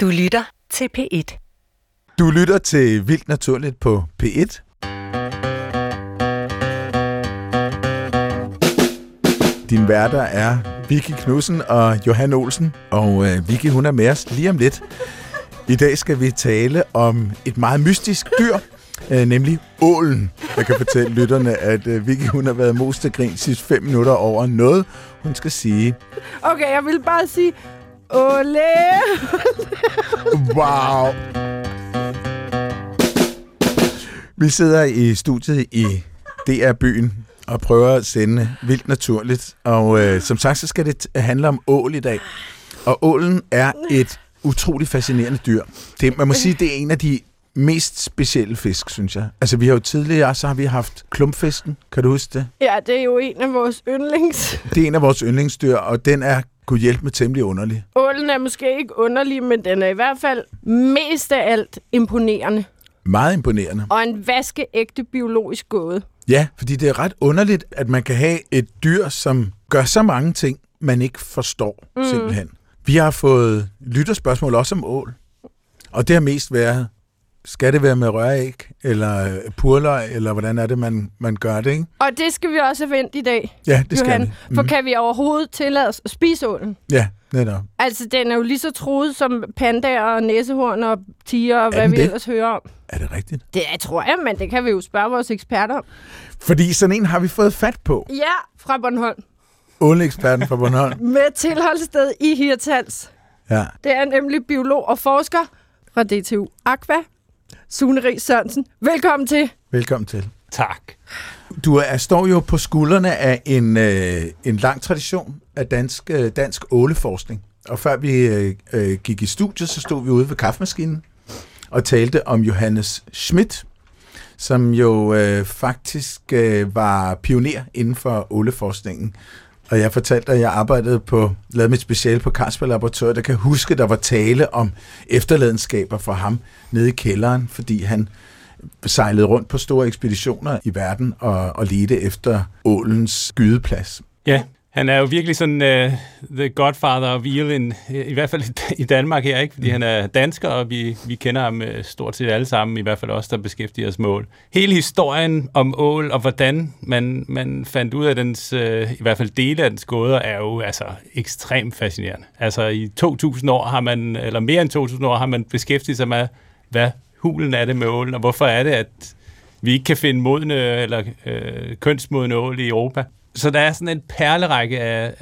Du lytter til P1. Du lytter til Vildt Naturligt på P1. Din værter er Vicky Knudsen og Johan Olsen, og øh, Vicky hun er med os lige om lidt. I dag skal vi tale om et meget mystisk dyr, øh, nemlig ålen. Jeg kan fortælle lytterne, at øh, Vicky hun har været mos til grin sidste fem minutter over noget, hun skal sige. Okay, jeg vil bare sige, Ole! Wow! Vi sidder i studiet i DR-byen og prøver at sende vildt naturligt. Og øh, som sagt, så skal det handle om ål i dag. Og ålen er et utroligt fascinerende dyr. Det, man må sige, det er en af de mest specielle fisk, synes jeg. Altså, vi har jo tidligere, så har vi haft klumpfisken. Kan du huske det? Ja, det er jo en af vores yndlings. Det er en af vores yndlingsdyr, og den er kunne hjælpe med temmelig underlig. Ålen er måske ikke underlig, men den er i hvert fald mest af alt imponerende. Meget imponerende. Og en vaskeægte biologisk gåde. Ja, fordi det er ret underligt, at man kan have et dyr, som gør så mange ting, man ikke forstår mm. simpelthen. Vi har fået lytterspørgsmål også om ål. Og det har mest været, skal det være med røræg, eller purløg, eller hvordan er det, man, man gør det, ikke? Og det skal vi også vendt i dag, Ja, det skal Johan. vi. For kan vi overhovedet tillade os at spise ålen? Ja, netop. Altså, den er jo lige så truet som pandaer og næsehorn og tiger og hvad den vi det? ellers hører om. Er det rigtigt? Det er, tror jeg, men det kan vi jo spørge vores eksperter om. Fordi sådan en har vi fået fat på. Ja, fra Bornholm. Åleeksperten fra Bornholm. Med tilholdssted i Hirtals. Ja. Det er nemlig biolog og forsker fra DTU Aqua, Sune Ries Sørensen. Velkommen til. Velkommen til. Tak. Du er, står jo på skuldrene af en, øh, en lang tradition af dansk, øh, dansk åleforskning. Og før vi øh, øh, gik i studiet, så stod vi ude ved kaffemaskinen og talte om Johannes Schmidt, som jo øh, faktisk øh, var pioner inden for åleforskningen. Og jeg fortalte, at jeg arbejdede på, lavede mit speciale på Carlsberg Laboratoriet, der kan huske, der var tale om efterladenskaber for ham nede i kælderen, fordi han sejlede rundt på store ekspeditioner i verden og, og ledte efter ålens gydeplads. Ja, han er jo virkelig sådan uh, the godfather of in, i hvert fald i Danmark her, ikke? fordi han er dansker, og vi, vi kender ham uh, stort set alle sammen, i hvert fald os, der beskæftiger os med ål. Hele historien om ål, og hvordan man, man fandt ud af dens, uh, i hvert fald dele af dens gåder, er jo altså ekstremt fascinerende. Altså i 2000 år har man, eller mere end 2000 år, har man beskæftiget sig med, hvad hulen er det med ålen, og hvorfor er det, at vi ikke kan finde modne eller øh, kønsmodne ål i Europa. Så der er sådan en perlerække af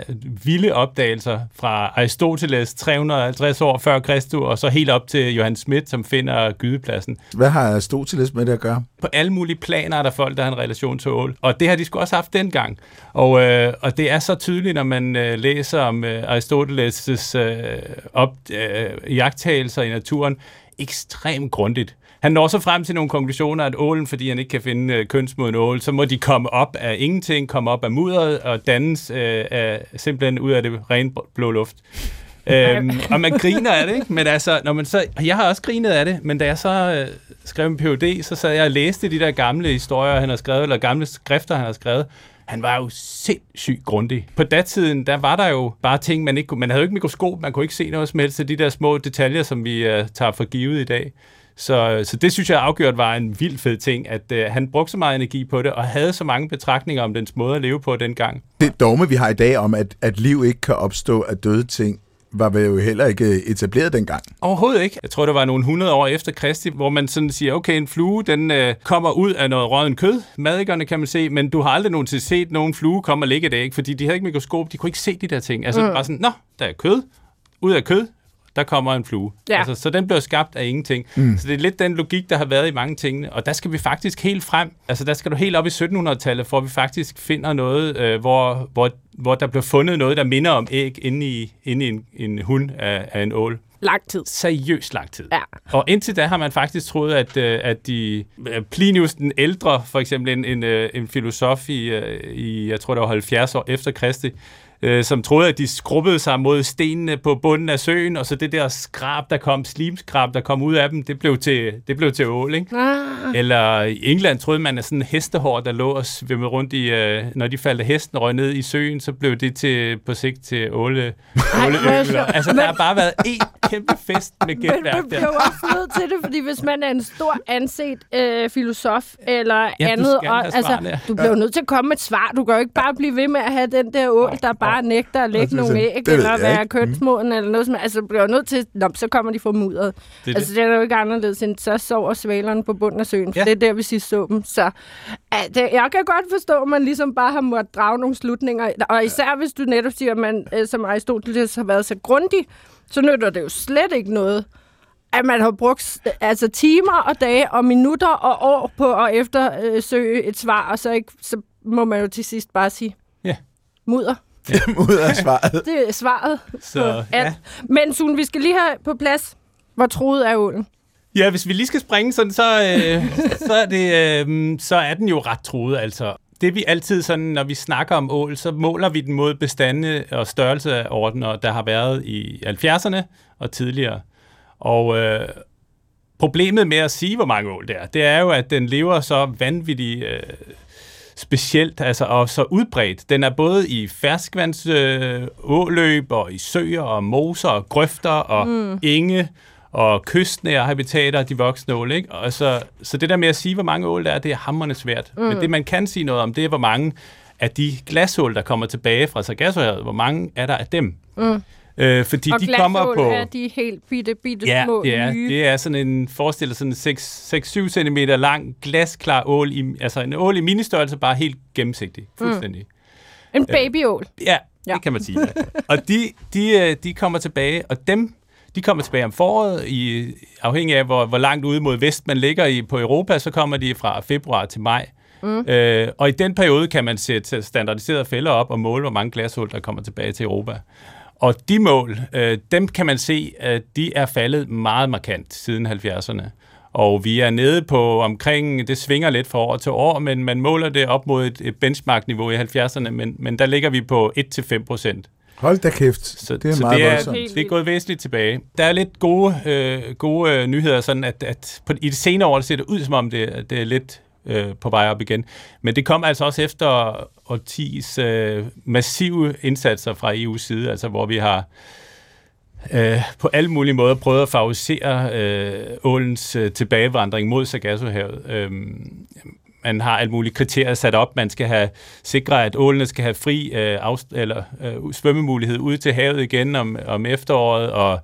vilde opdagelser fra Aristoteles 350 år før Kristus, og så helt op til Johann Schmidt, som finder gydepladsen. Hvad har Aristoteles med det at gøre? På alle mulige planer er der folk, der har en relation til ål, og det har de sgu også haft dengang. Og, øh, og det er så tydeligt, når man øh, læser om øh, Aristoteles' øh, op, øh, jagttagelser i naturen, ekstremt grundigt. Han når så frem til nogle konklusioner, at ålen, fordi han ikke kan finde øh, kønsmoden ål, så må de komme op af ingenting, komme op af mudderet og dannes øh, af, simpelthen ud af det rene blå luft. øhm, og man griner af det, ikke? Men altså, når man så, jeg har også grinet af det, men da jeg så øh, skrev en PhD, så sad jeg og læste de der gamle historier, han har skrevet, eller gamle skrifter, han har skrevet. Han var jo sindssygt grundig. På datiden, der var der jo bare ting, man ikke kunne... Man havde jo ikke mikroskop, man kunne ikke se noget som helst af de der små detaljer, som vi uh, tager for givet i dag. Så, så det synes jeg afgjort var en vild fed ting, at uh, han brugte så meget energi på det, og havde så mange betragtninger om dens måde at leve på dengang. Det dogme, vi har i dag om, at, at liv ikke kan opstå af døde ting, var vel jo heller ikke etableret dengang. Overhovedet ikke. Jeg tror, det var nogle hundrede år efter Kristi, hvor man sådan siger, okay, en flue, den øh, kommer ud af noget rådden kød. Madikerne kan man se, men du har aldrig nogensinde set nogen flue komme og ligge det, ikke? Fordi de havde ikke mikroskop, de kunne ikke se de der ting. Altså, mm. bare sådan, nå, der er kød. Ud af kød, der kommer en flue. Ja. Altså, så den bliver skabt af ingenting. Mm. Så det er lidt den logik, der har været i mange tingene. Og der skal vi faktisk helt frem. Altså, der skal du helt op i 1700-tallet, for vi faktisk finder noget, øh, hvor, hvor, hvor der bliver fundet noget, der minder om æg inde i, inde i en, en hund af, af en ål. Lang tid. Seriøst lang tid. Ja. Og indtil da har man faktisk troet, at, øh, at de, øh, Plinius den ældre, for eksempel en, en, øh, en filosof i, i, jeg tror det var 70 år efter Kristi, øh, som troede, at de skrubbede sig mod stenene på bunden af søen, og så det der skrab, der kom, slimskrab, der kom ud af dem, det blev til, det blev til ål, ikke? Ah. Eller i England troede man, at sådan en hestehår, der lå og svømmede rundt i, øh, når de faldt af hesten og røg ned i søen, så blev det til, på sigt til åle, er sjovt. Altså, der har bare været kæmpe fest med Men gætværk du der. bliver jo også nødt til det, fordi hvis man er en stor anset øh, filosof eller Ja, andet, og, altså, svarene. du bliver jo nødt til at komme med et svar. Du kan jo ikke bare blive ved med at have den der ål, der bare nægter at lægge nogle det æg, eller være ikke. kønsmoden, eller noget som Altså, du bliver jo nødt til, Nå, så kommer de fra mudderet. Det er Altså, det er jo ikke anderledes end, så sover svalerne på bunden af søen, for Ja. det er der, vi sidst så dem. Så det, jeg kan godt forstå, at man ligesom bare har måttet drage nogle slutninger. Og især hvis du netop siger, at man, øh, som Aristoteles har været så grundig, så nytter det jo slet ikke noget, at man har brugt altså, timer og dage og minutter og år på at eftersøge et svar, og så, ikke, så må man jo til sidst bare sige, Ja. mudder. Ud af svaret. Det er svaret Så, ja. Men Sune, vi skal lige have på plads, hvor troet er ålen. Ja, hvis vi lige skal springe sådan, så, øh, så, er det, øh, så er den jo ret truet, altså. Det vi altid sådan, når vi snakker om ål, så måler vi den mod bestande og størrelse af ordner, der har været i 70'erne og tidligere. Og øh, problemet med at sige, hvor mange ål det er, det er jo, at den lever så vanvittigt øh, specielt, altså og så udbredt. Den er både i ferskvands øh, og i søer og moser og grøfter og mm. enge og kystnære habitater, de voksne ål. Ikke? Og så, så det der med at sige, hvor mange ål der er, det er hammerende svært. Mm. Men det, man kan sige noget om, det er, hvor mange af de glasål, der kommer tilbage fra Sargassohavet, hvor mange er der af dem? Mm. Øh, fordi Og de kommer på... er de helt bitte, bitte Ja, små det er, nye. det er sådan en, forestil dig sådan en 6-7 cm lang glasklar ål, i, altså en ål i ministørrelse, bare helt gennemsigtig, fuldstændig. Mm. En babyål. Ja, ja, Ja. det kan man sige. Ja. Og de, de, øh, de kommer tilbage, og dem, de kommer tilbage om foråret, i, afhængig af, hvor, hvor langt ude mod vest man ligger i, på Europa, så kommer de fra februar til maj. Mm. Øh, og i den periode kan man sætte standardiserede fælder op og måle, hvor mange glashul, der kommer tilbage til Europa. Og de mål, øh, dem kan man se, at de er faldet meget markant siden 70'erne. Og vi er nede på omkring, det svinger lidt fra år til år, men man måler det op mod et, benchmark-niveau i 70'erne, men, men der ligger vi på 1-5 procent. Hold da kæft. Så det er så meget det er, voldsomt. Det er gået væsentligt tilbage. Der er lidt gode, øh, gode øh, nyheder, sådan at, at på, i de senere år ser det ud, som om det, det er lidt øh, på vej op igen. Men det kom altså også efter årtis øh, massive indsatser fra EU's side, altså hvor vi har øh, på alle mulige måder prøvet at favorisere øh, ålens øh, tilbagevandring mod Sargassohavet. Øh, man har alle mulige kriterier sat op. Man skal have sikre, at ålene skal have fri øh, afst- eller, øh, svømmemulighed ud til havet igen om, om efteråret, og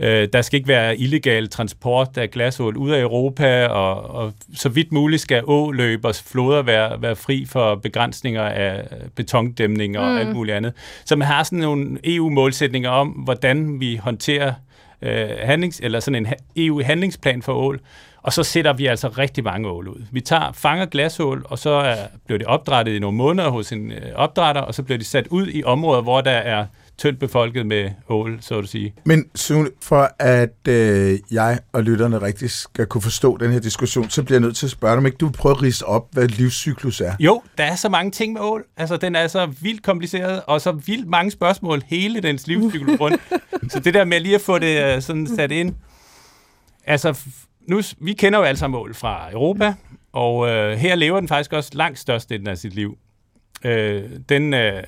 øh, der skal ikke være illegal transport af glasål ud af Europa, og, og så vidt muligt skal åløb og floder være, være fri for begrænsninger af betondæmninger mm. og alt muligt andet. Så man har sådan nogle EU-målsætninger om, hvordan vi håndterer øh, handlings, eller sådan en ha- EU-handlingsplan for ål, og så sætter vi altså rigtig mange ål ud. Vi tager, fanger glasål, og så er, bliver det opdrættet i nogle måneder hos en øh, opdrætter, og så bliver de sat ud i områder, hvor der er tyndt befolket med ål, så at sige. Men Sune, for at øh, jeg og lytterne rigtig skal kunne forstå den her diskussion, så bliver jeg nødt til at spørge dig, om ikke du vil prøve at rise op, hvad livscyklus er. Jo, der er så mange ting med ål. Altså, den er så vildt kompliceret, og så vildt mange spørgsmål hele dens livscyklus rundt. så det der med lige at få det øh, sådan sat ind. Altså, nu, vi kender jo alle sammen ål fra Europa, og øh, her lever den faktisk også langt størstedelen af sit liv. Øh, den øh,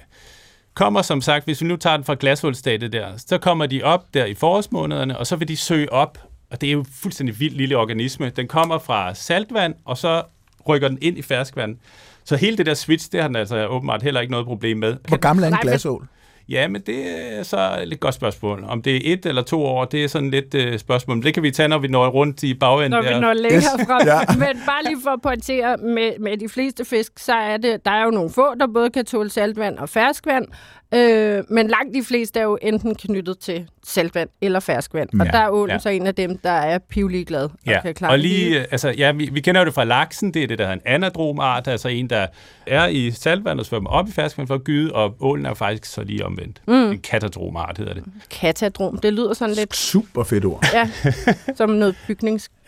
kommer som sagt, hvis vi nu tager den fra glasålstadiet der, så kommer de op der i forårsmånederne, og så vil de søge op, og det er jo fuldstændig vild lille organisme. Den kommer fra saltvand, og så rykker den ind i ferskvand. Så hele det der switch, det har den altså åbenbart heller ikke noget problem med. Hvor gammel er en glasål? Ja, men det er så et lidt godt spørgsmål. Om det er et eller to år, det er sådan lidt uh, spørgsmål. Men det kan vi tage, når vi når rundt i bagenden Når der. vi når længere Yes. frem. Ja. Men bare lige for at pointere, med, med de fleste fisk, så er det, der er jo nogle få, der både kan tåle saltvand og ferskvand. Øh, men langt de fleste er jo enten knyttet til saltvand eller ferskvand. Og Ja. der er ålen Ja. så en af dem, der er pivlig glad. Og Ja, kan klare og det hele. lige, altså, ja, vi, vi kender jo det fra laksen, det er det, der hedder en anadromart, altså en, der er i saltvand og svømmer op i ferskvand for at gyde, og ålen er faktisk så lige omvendt. Mm. En katadromart hedder det. Katadrom, det lyder sådan lidt Super fedt ord. ja, som noget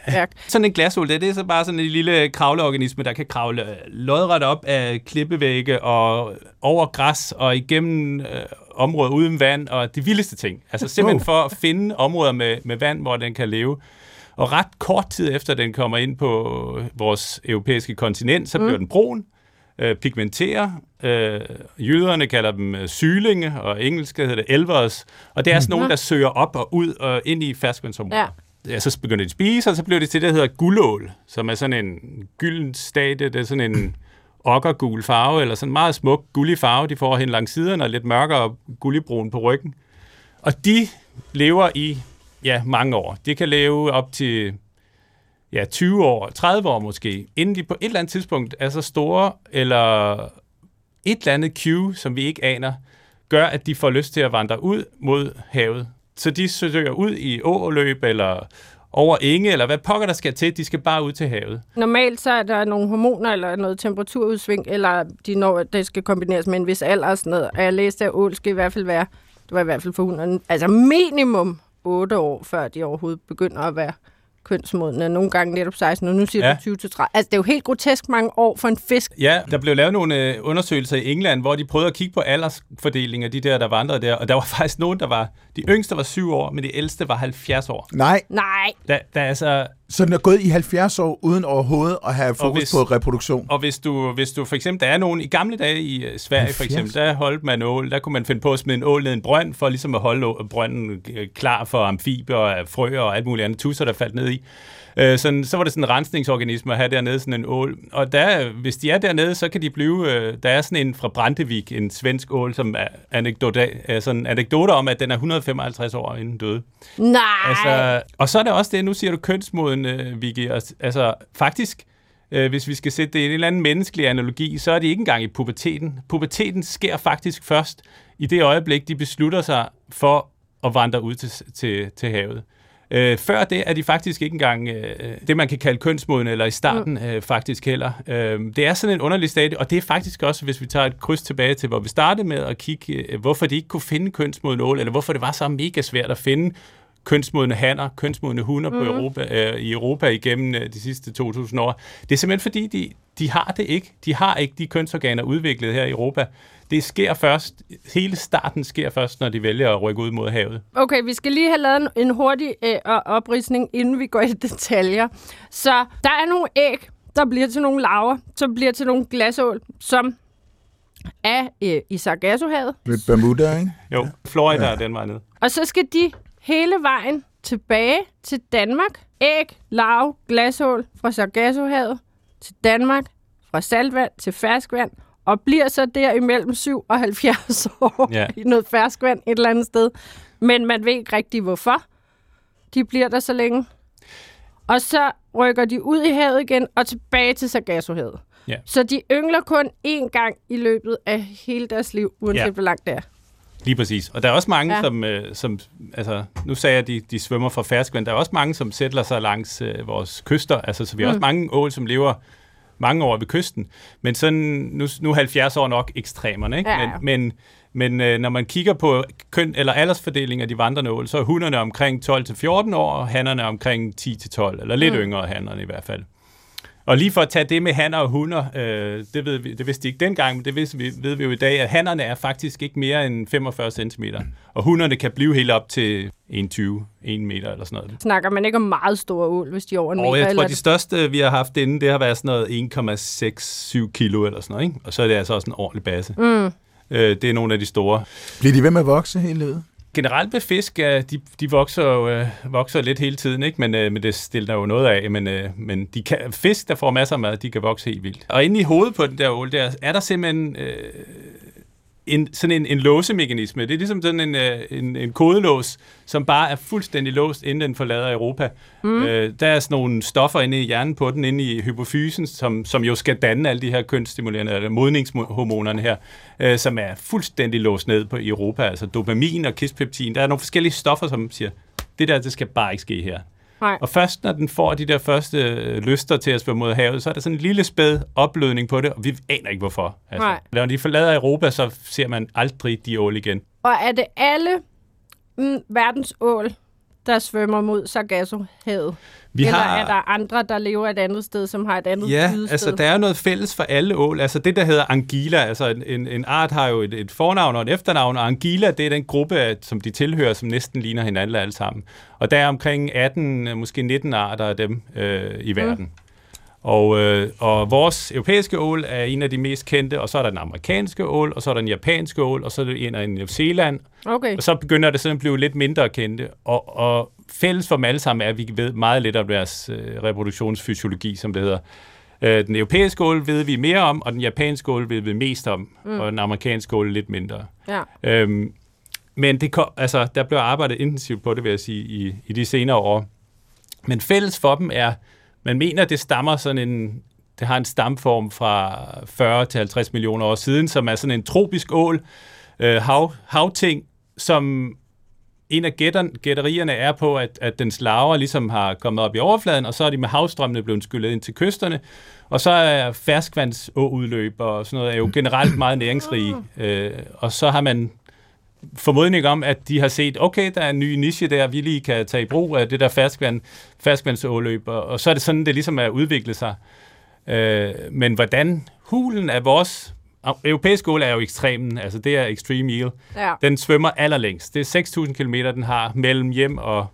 bygningsværk. Sådan en glasål, det, det er så bare sådan en lille kravleorganisme, der kan kravle øh, lodret op af klippevægge og over græs og igennem øh, områder uden vand og de vildeste ting. Altså simpelthen Wow. for at finde områder med, med vand, hvor den kan leve. Og ret kort tid efter den kommer ind på vores europæiske kontinent, så bliver den brun. øh, pigmentere. Øh, jøderne kalder dem øh, sylinge, og engelsk hedder det elvers. Og det er sådan mm-hmm. nogen, der søger op og ud og ind i ferskvandsområdet. Ja. Ja, så begynder de at spise, og så bliver det til det, der hedder guldål, som er sådan en gylden stadie. Det er sådan en okkergul farve, eller sådan en meget smuk gullig farve, de får hen langs siderne, og lidt mørkere gulligbrun på ryggen. Og de lever i ja, mange år. De kan leve op til ja, 20 år, 30 år måske, inden de på et eller andet tidspunkt er så store, eller et eller andet cue, som vi ikke aner, gør, at de får lyst til at vandre ud mod havet. Så de søger ud i åløb, eller over enge, eller hvad pokker der skal til. De skal bare ud til havet. Normalt så er der nogle hormoner eller noget temperaturudsving, eller de når, det skal kombineres med en vis alder og sådan noget. Og jeg læste, at ål skal i hvert fald være, det var i hvert fald for hunderne, altså minimum 8 år, før de overhovedet begynder at være kønsmodne. Nogle gange netop 16, og nu siger Ja. du 20 til 30. Altså, det er jo helt grotesk mange år for en fisk. Ja, der blev lavet nogle øh, undersøgelser i England, hvor de prøvede at kigge på aldersfordelingen af de der, der vandrede der, og der var faktisk nogen, der var, de yngste var 7 år, men de ældste var 70 år. Nej, Nej, Der, der er altså, så den er gået i 70 år uden overhovedet at have fokus hvis- på reproduktion. og hvis du, hvis du for eksempel, der er nogen i gamle dage i øh, Sverige for 70? eksempel, der holdt man ål, der kunne man finde på at smide en ål ned i en brønd, for ligesom at holde brønden øh, klar for amfibier og frøer og alt muligt andet tusser, der faldt ned i. Øh, sådan, så var det sådan en rensningsorganisme at have dernede, sådan en ål. Og der, hvis de er dernede, så kan de blive... Øh, der er sådan en fra Brantevik, en svensk ål, som er anekdote, er sådan anekdoter om, at den er 155 år inden døde. nej. Altså, og så er det også det, nu siger du kønsmoden, øh, Vicky. Altså, faktisk, øh, hvis vi skal sætte det i en eller anden menneskelig analogi, så er det ikke engang i puberteten. Puberteten sker faktisk først i det øjeblik, de beslutter sig for at vandre ud til, til, til havet. Øh, før det er de faktisk ikke engang øh, det, man kan kalde kønsmoden, eller i starten øh, faktisk heller. Øh, det er sådan en underlig stadie, og det er faktisk også, hvis vi tager et kryds tilbage til, hvor vi startede med at kigge, øh, hvorfor de ikke kunne finde kønsmoden ål, eller hvorfor det var så mega svært at finde kønsmodne hanner, kønsmodne hunder mm. på Europa, øh, i Europa igennem øh, de sidste 2000 år. Det er simpelthen fordi, de, de har det ikke. De har ikke de kønsorganer udviklet her i Europa. Det sker først, hele starten sker først, når de vælger at rykke ud mod havet. Okay, vi skal lige have lavet en, en hurtig øh, opridsning, inden vi går i detaljer. Så der er nogle æg, der bliver til nogle laver, som bliver til nogle glasål, som er øh, i Sargassohavet. Ved Bermuda, ikke? Jo, Florida ja. er den vej ned. Og så skal de hele vejen tilbage til Danmark. Æg, larve, glasål fra Sargassohavet til Danmark, fra saltvand til ferskvand, og bliver så der imellem 7 og 70 år Ja. i noget ferskvand et eller andet sted. Men man ved ikke rigtig hvorfor. De bliver der så længe. Og så rykker de ud i havet igen og tilbage til Sargassohavet. Ja. Så de yngler kun én gang i løbet af hele deres liv, uanset Ja. hvor langt det er. Lige præcis. Og der er også mange, Ja. som, øh, som, altså, nu sagde jeg, at de, de svømmer fra ferskvand. Der er også mange, som sætter sig langs øh, vores kyster. Altså, så vi har Mm. også mange ål, som lever mange år ved kysten. Men sådan, nu, nu er 70 år nok ekstremerne, ikke? Ja. Men, men, men øh, når man kigger på køn, eller aldersfordeling af de vandrende ål, så er hunderne omkring 12-14 år, og hannerne omkring 10-12, eller lidt mm. yngre hannerne i hvert fald. Og lige for at tage det med hanner og hunder, øh, det, ved vi, det vidste de ikke dengang, men det vidste vi, ved vi jo i dag, at hannerne er faktisk ikke mere end 45 cm, og hunderne kan blive helt op til 1,20, 1 meter eller sådan noget. Snakker man ikke om meget store ål, hvis de er over en Og meter? jeg tror, eller de største, vi har haft inden, det har været sådan noget 1,67 kilo eller sådan noget, ikke? Og så er det altså også en ordentlig base. Mm. Øh, det er nogle af de store. Bliver de ved med at vokse hele livet? Generelt med fisk, de, de vokser jo øh, vokser lidt hele tiden, ikke? Men, øh, men det stiller jo noget af. Men, øh, men de kan, fisk, der får masser af mad, de kan vokse helt vildt. Og inde i hovedet på den der ål, der er der simpelthen øh, en, sådan en, en låsemekanisme. Det er ligesom sådan en, øh, en, en kodelås, som bare er fuldstændig låst, inden den forlader Europa. Mm. Øh, der er sådan nogle stoffer inde i hjernen på den, inde i hypofysen, som, som jo skal danne alle de her kønsstimulerende, eller modningshormonerne her, øh, som er fuldstændig låst ned på i Europa. Altså dopamin og kispeptin. Der er nogle forskellige stoffer, som siger, det der, det skal bare ikke ske her. Nej. Og først når den får de der første øh, lyster til at svømme mod havet, så er der sådan en lille spæd opblødning på det, og vi aner ikke hvorfor. Altså, Nej. når de forlader Europa, så ser man aldrig de ål igen. Og er det alle mm, verdens ål, der svømmer mod Sargassohavet? Vi Eller har, er der andre, der lever et andet sted, som har et andet Ja, fydested? altså der er noget fælles for alle ål. Altså det, der hedder angila, altså en, en, art har jo et, et fornavn og et efternavn, og angila, det er den gruppe, som de tilhører, som næsten ligner hinanden alle sammen. Og der er omkring 18, øh, måske 19 arter af dem øh, i verden. Og, øh, og vores europæiske ål er en af de mest kendte, og så er der den amerikanske ål, og så er der den japanske ål, og så er der en af New Zealand, Okay. og så begynder det sådan at blive lidt mindre kendte. Og, og fælles for dem alle sammen er, at vi ved meget lidt om deres øh, reproduktionsfysiologi, som det hedder. Øh, den europæiske ål ved vi mere om, og den japanske ål ved vi mest om, mm. og den amerikanske ål lidt mindre. Ja. Øhm, men det kom, altså, der blev arbejdet intensivt på det, vil jeg sige, i, i de senere år. Men fælles for dem er, man mener, det stammer sådan en, det har en stamform fra 40 til 50 millioner år siden, som er sådan en tropisk ål, øh, hav, havting, som en af gætter, gætterierne er på, at, at dens larver ligesom har kommet op i overfladen, og så er de med havstrømmene blevet skyllet ind til kysterne, og så er ferskvandsåudløb og sådan noget er jo generelt meget næringsrige, øh, og så har man formodning om, at de har set, okay, der er en ny niche der, vi lige kan tage i brug af det der ferskvand, ferskvandsåløb, og, og så er det sådan, det ligesom er udviklet sig. Øh, men hvordan hulen af vores europæiske ål er jo ekstremen, altså det er extreme eel. ja. Den svømmer allerlængst. Det er 6.000 km, den har mellem hjem og,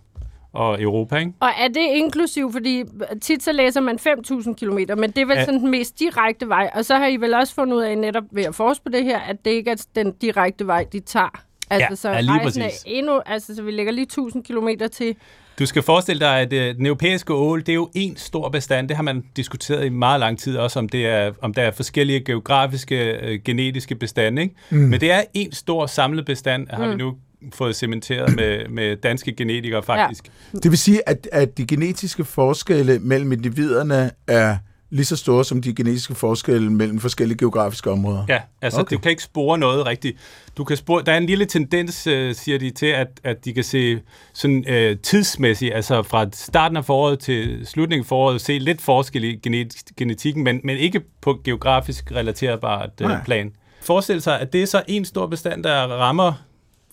og Europa, ikke? Og er det inklusiv, fordi tit så læser man 5.000 km, men det er vel Ja. ja. sådan den mest direkte vej. Og så har I vel også fundet ud af netop ved at forske på det her, at det ikke er den direkte vej, de tager. Altså, Ja, så ja, lige rejsen er præcis. endnu, altså, så vi lægger lige 1.000 km til. Du skal forestille dig, at øh, den europæiske ål, det er jo en stor bestand. Det har man diskuteret i meget lang tid også, om, det er, om der er forskellige geografiske, øh, genetiske bestande. Ikke? Mm. Men det er en stor samlet bestand, har mm. vi nu fået cementeret med, med danske genetikere faktisk. Ja. Det vil sige, at, at de genetiske forskelle mellem individerne er lige så store som de genetiske forskelle mellem forskellige geografiske områder. Ja, altså okay. Du kan ikke spore noget rigtigt. Du kan spore, der er en lille tendens, øh, siger de, til, at, at de kan se sådan øh, tidsmæssigt, altså fra starten af foråret til slutningen af foråret, se lidt forskel i genet- genetikken, men, men ikke på geografisk relaterbart øh, Nej. plan. Forestil sig, at det er så en stor bestand, der rammer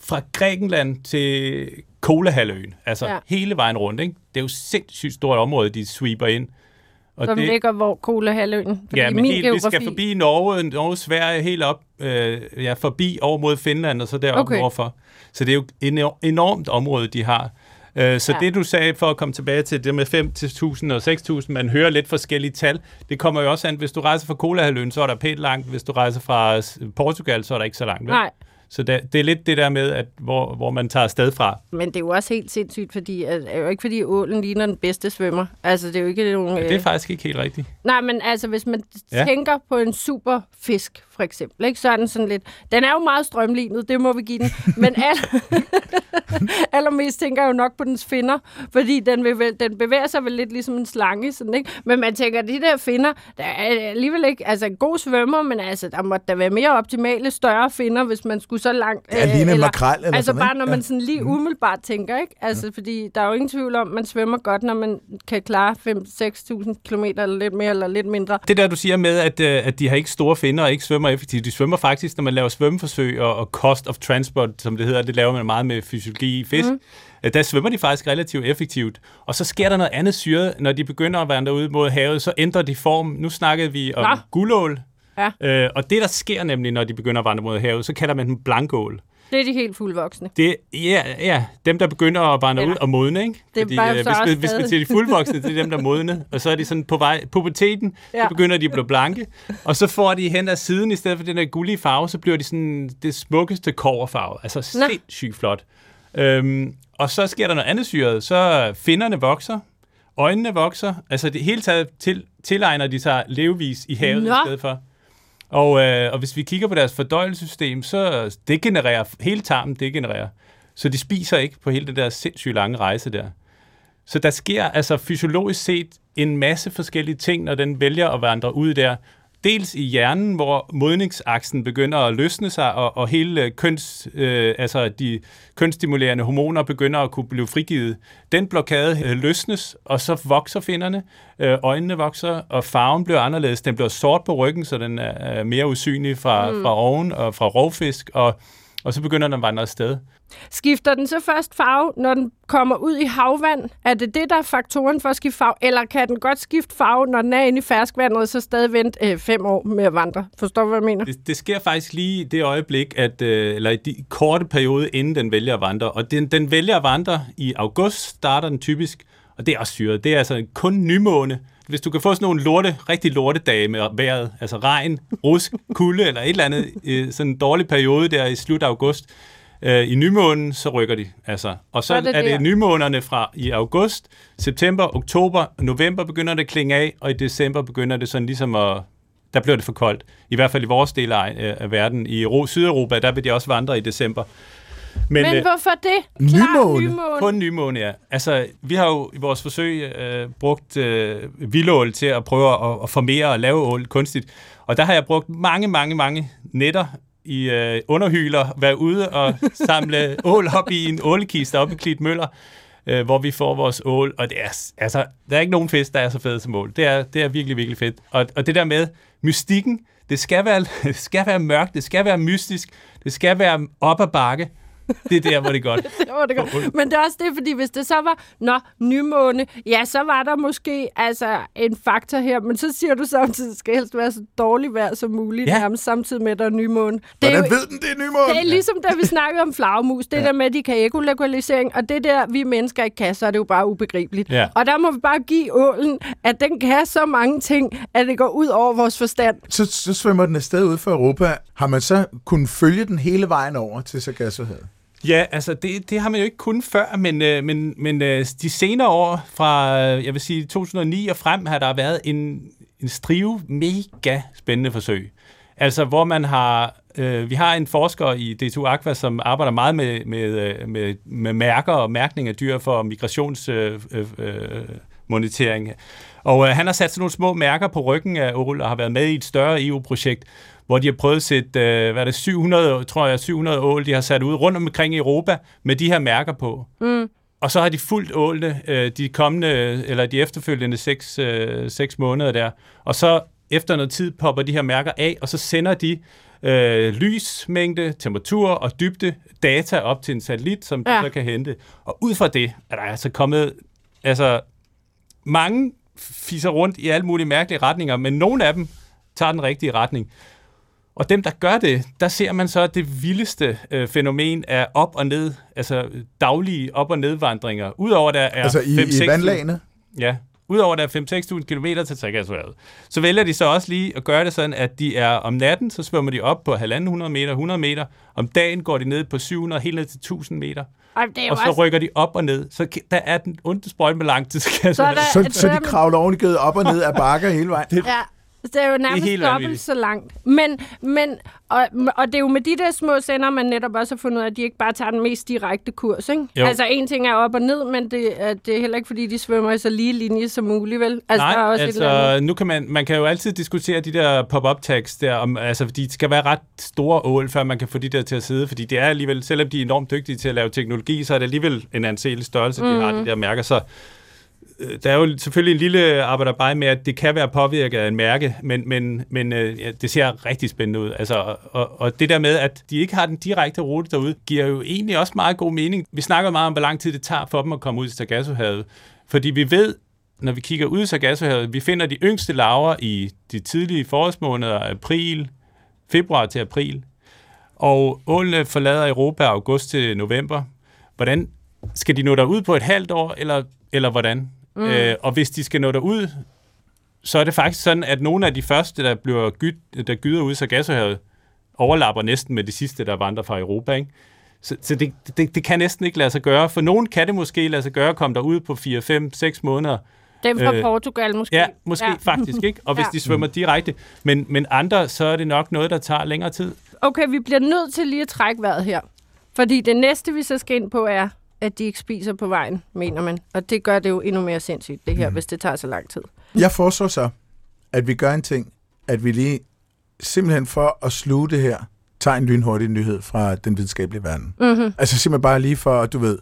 fra Grækenland til Kolahalvøen, altså. Ja. hele vejen rundt. Ikke? Det er jo sindssygt stort område, de sweeper ind. Og Som det... ligger hvor Kolahalvøen. Ja, men min helt, geografi... vi skal forbi Norge, Norge, Sverige, helt op, øh, ja, forbi over mod Finland, og så derop okay. Overfor. Så det er jo et enormt, område, de har. Øh, så ja. Det, du sagde, for at komme tilbage til det med 5.000 og 6.000, man hører lidt forskellige tal. Det kommer jo også an, hvis du rejser fra Kolahalvøen, så er der pænt langt. Hvis du rejser fra s- Portugal, så er der ikke så langt. vel? Nej, Så det, det er lidt det der med, at hvor, hvor man tager afsted fra. men det er jo også helt sindssygt, fordi at, er jo ikke fordi ålen ligner den bedste svømmer. Altså, det er jo ikke nogen... Men det er faktisk ikke helt rigtigt. Nej, men altså, hvis man Ja. ja. tænker på en super fisk, for eksempel, ikke, så er den sådan lidt... Den er jo meget strømlignet, det må vi give den. Men al, allermest tænker jeg jo nok på dens finder, fordi den, vil vel, den bevæger sig vel lidt ligesom en slange, sådan, ikke? Men man tænker, de der finder, der er alligevel ikke... Altså, en god svømmer, men altså, der må der være mere optimale, større finder, hvis man skulle så langt... Ja, ligne en makrel eller Altså sådan, bare, når Ja. man sådan lige umiddelbart tænker, ikke? Altså, fordi der er jo ingen tvivl om, at man svømmer godt, når man kan klare 5-6.000 km eller lidt mere eller lidt mindre. Det der, du siger med, at, øh, at de har ikke store finder og ikke svømmer effektivt. De svømmer faktisk, når man laver svømmeforsøg og, og cost of transport, som det hedder, det laver man meget med fysiologi i fisk. Mm. Der svømmer de faktisk relativt effektivt. Og så sker der noget andet syre, når de begynder at vandre ud mod havet, så ændrer de form. Nu snakkede vi om Nå. guldål. Ja. Øh, og det, der sker nemlig, når de begynder at vandre mod havet, så kalder man dem blankål. Det er de helt fuldvoksne. Det, ja, ja, dem, der begynder at vandre Eller- ud og modne, ikke? Det Fordi, øh, hvis, også hvis, man siger de fuldvoksne, det er dem, der er modne. Og så er de sådan på vej, puberteten, ja. Ja. så begynder de at blive blanke. Og så får de hen ad siden, i stedet for den der gullige farve, så bliver de sådan det smukkeste koverfarve. Altså sindssygt flot. Øhm, og så sker der noget andet syret. Så finderne vokser, øjnene vokser. Altså det hele taget til, tilegner de sig levevis i havet Nå. i stedet for. Og, øh, og hvis vi kigger på deres fordøjelsessystem, så det genererer, hele tarmen degenererer. Så de spiser ikke på hele den der sindssygt lange rejse der. Så der sker altså fysiologisk set en masse forskellige ting, når den vælger at vandre ud der. Dels i hjernen, hvor modningsaksen begynder at løsne sig, og, og hele øh, køns, øh, altså de kønsstimulerende hormoner begynder at kunne blive frigivet. Den blokade øh, løsnes, og så vokser finderne, øh, øjnene vokser, og farven bliver anderledes. Den bliver sort på ryggen, så den er er mere usynlig fra, mm. fra oven og fra rovfisk, og, og så begynder den at vandre afsted. Skifter den så først farve, når den kommer ud i havvand? Er det det, der er faktoren for at skifte farve? Eller kan den godt skifte farve, når den er inde i ferskvandet, og så stadig vente øh, fem år med at vandre? Forstår du, hvad jeg mener? Det, det sker faktisk lige i det øjeblik, at, øh, eller i de korte periode, inden den vælger at vandre. Og den, den vælger at vandre i august, starter den typisk, og det er også syret. Det er altså kun nymåne, hvis du kan få sådan nogle lorte, rigtig lorte dage med vejret, altså regn, rusk, kulde eller et eller andet, øh, sådan en dårlig periode der i slut af august, øh, i nymånen, så rykker de. Altså. Og så, Så er det er det nymånerne fra i august, september, oktober, november begynder det at klinge af, og i december begynder det sådan ligesom at der bliver det for koldt. I hvert fald i vores del af, øh, af verden. I Ro- Sydeuropa, der vil de også vandre i december. Men øh, hvorfor det? Nymåne. nymåne. kun nymåne, ja. Altså, vi har jo i vores forsøg øh, brugt øh, vildål til at prøve at, at formere og lave ål kunstigt. Og der har jeg brugt mange, mange, mange nætter i øh, underhyler, været ude og samle ål op i en ålekiste op i Klit Møller, øh, hvor vi får vores ål. Og det er, altså, der er ikke nogen fisk, der er så fed som ål. Det er, det er virkelig, virkelig fedt. Og, og det der med mystikken, det skal, være, det skal være mørkt, det skal være mystisk, det skal være op ad bakke. Det er der, hvor det er godt. Det var det godt. Men det er også det, fordi hvis det så var, nå, nymåne, ja, så var der måske altså en faktor her, men så siger du samtidig, at det skal helst være så dårligt vejr som muligt, Ja. nærmest samtidig med, at der er nymåne. Det er, Hvordan jo, ved den, det er nymåne? det er ligesom, da vi snakkede om flagmus, det ja. der med, at de kan ekolokalisering, og det der, vi mennesker ikke kan, så er det jo bare ubegribeligt. Ja. Og der må vi bare give ålen, at den kan så mange ting, at det går ud over vores forstand. Så, så svømmer den afsted ud for Europa. Har man så kunnet følge den hele vejen over til Sargassohavet? Ja, altså det, det har man jo ikke kun før, men, øh, men, men øh, de senere år, fra øh, jeg vil sige 2009 og frem, har der været en, en strive mega spændende forsøg. Altså hvor man har, øh, vi har en forsker i DTU Aqua, som arbejder meget med, med, øh, med, med mærker og mærkning af dyr for migrationsmonitering. Øh, øh, øh monitering. og øh, han har sat sådan nogle små mærker på ryggen af ål og har været med i et større EU-projekt, hvor de har prøvet at sætte, øh, hvad er det, 700, tror jeg, 700 ål, de har sat ud rundt omkring i Europa med de her mærker på. Mm. Og så har de fulgt ålene øh, de kommende, eller de efterfølgende 6 øh, seks måneder der. Og så efter noget tid popper de her mærker af, og så sender de øh, lysmængde, temperatur og dybde data op til en satellit, som. Ja. de så kan hente. Og ud fra det er der altså kommet altså, mange fiser rundt i alle mulige mærkelige retninger, men nogle af dem tager den rigtige retning. Og dem, der gør det, der ser man så det vildeste øh, fænomen af op og ned, altså daglige op- og nedvandringer. Udover der er Altså i, 5-6 i vandlagene? Ja, udover der er 5-6.000 km til Sargassohavet, så vælger de så også lige at gøre det sådan, at de er om natten, så svømmer de op på 1.500 meter, 100 meter. Om dagen går de ned på 700, helt ned til 1.000 meter. Ej, det er Og så også, rykker de op og ned. Så der er den onde sprøjte med langt til så er der, Så, så de kravler oven op og ned af bakker hele vejen? Ja, det er jo nærmest helt dobbelt vanvittigt. så langt. Men, men og, og det er jo med de der små sender, man netop også har fundet ud af, at de ikke bare tager den mest direkte kurs. Ikke? Jo. Altså en ting er op og ned, men det, er, det er heller ikke, fordi de svømmer i så lige linje som muligt, vel? Altså, der er Nej, også altså, nu kan man, man kan jo altid diskutere de der pop-up tags der, om, altså, de skal være ret store ål, før man kan få de der til at sidde, fordi det er alligevel, selvom de er enormt dygtige til at lave teknologi, så er det alligevel en anselig størrelse, de har, de der mærker, så øh, Øh, der er jo selvfølgelig en lille arbejderbej med, at det kan være påvirket af en mærke, men, men, men øh, ja, det ser rigtig spændende ud. Altså, og, og det der med, at de ikke har den direkte rute derude, giver jo egentlig også meget god mening. Vi snakker meget om, hvor lang tid det tager for dem at komme ud til Sargassohavet, fordi vi ved, når vi kigger ud i Sargassohavet, vi finder de yngste laver i de tidlige forårsmåneder, april, februar til april, og ålene forlader Europa august til november. Hvordan skal de nå derud på et halvt år, eller, eller hvordan? Mm. Øh, og hvis de skal nå derud, så er det faktisk sådan, at nogle af de første, der, bliver gyt, der gyder ud i Sargassohavet, overlapper næsten med de sidste, der vandrer fra Europa. Ikke? Så, så det, det, det kan næsten ikke lade sig gøre. For nogen kan det måske lade sig gøre at komme derud på 4, 5, 6 måneder. Dem fra øh, Portugal måske. Ja, måske ja. faktisk ikke. Og hvis Ja. de svømmer direkte. Men, men andre, så er det nok noget, der tager længere tid. Okay, vi bliver nødt til lige at trække vejret her. Fordi det næste, vi så skal ind på, er, at de ikke spiser på vejen, mener man. Og det gør det jo endnu mere sindssygt, det her, mm. hvis det tager så lang tid. Jeg foreslår så, at vi gør en ting, at vi lige simpelthen for at sluge det her, tager en lynhurtig nyhed fra den videnskabelige verden. Mm-hmm. Altså simpelthen bare lige for, at du ved.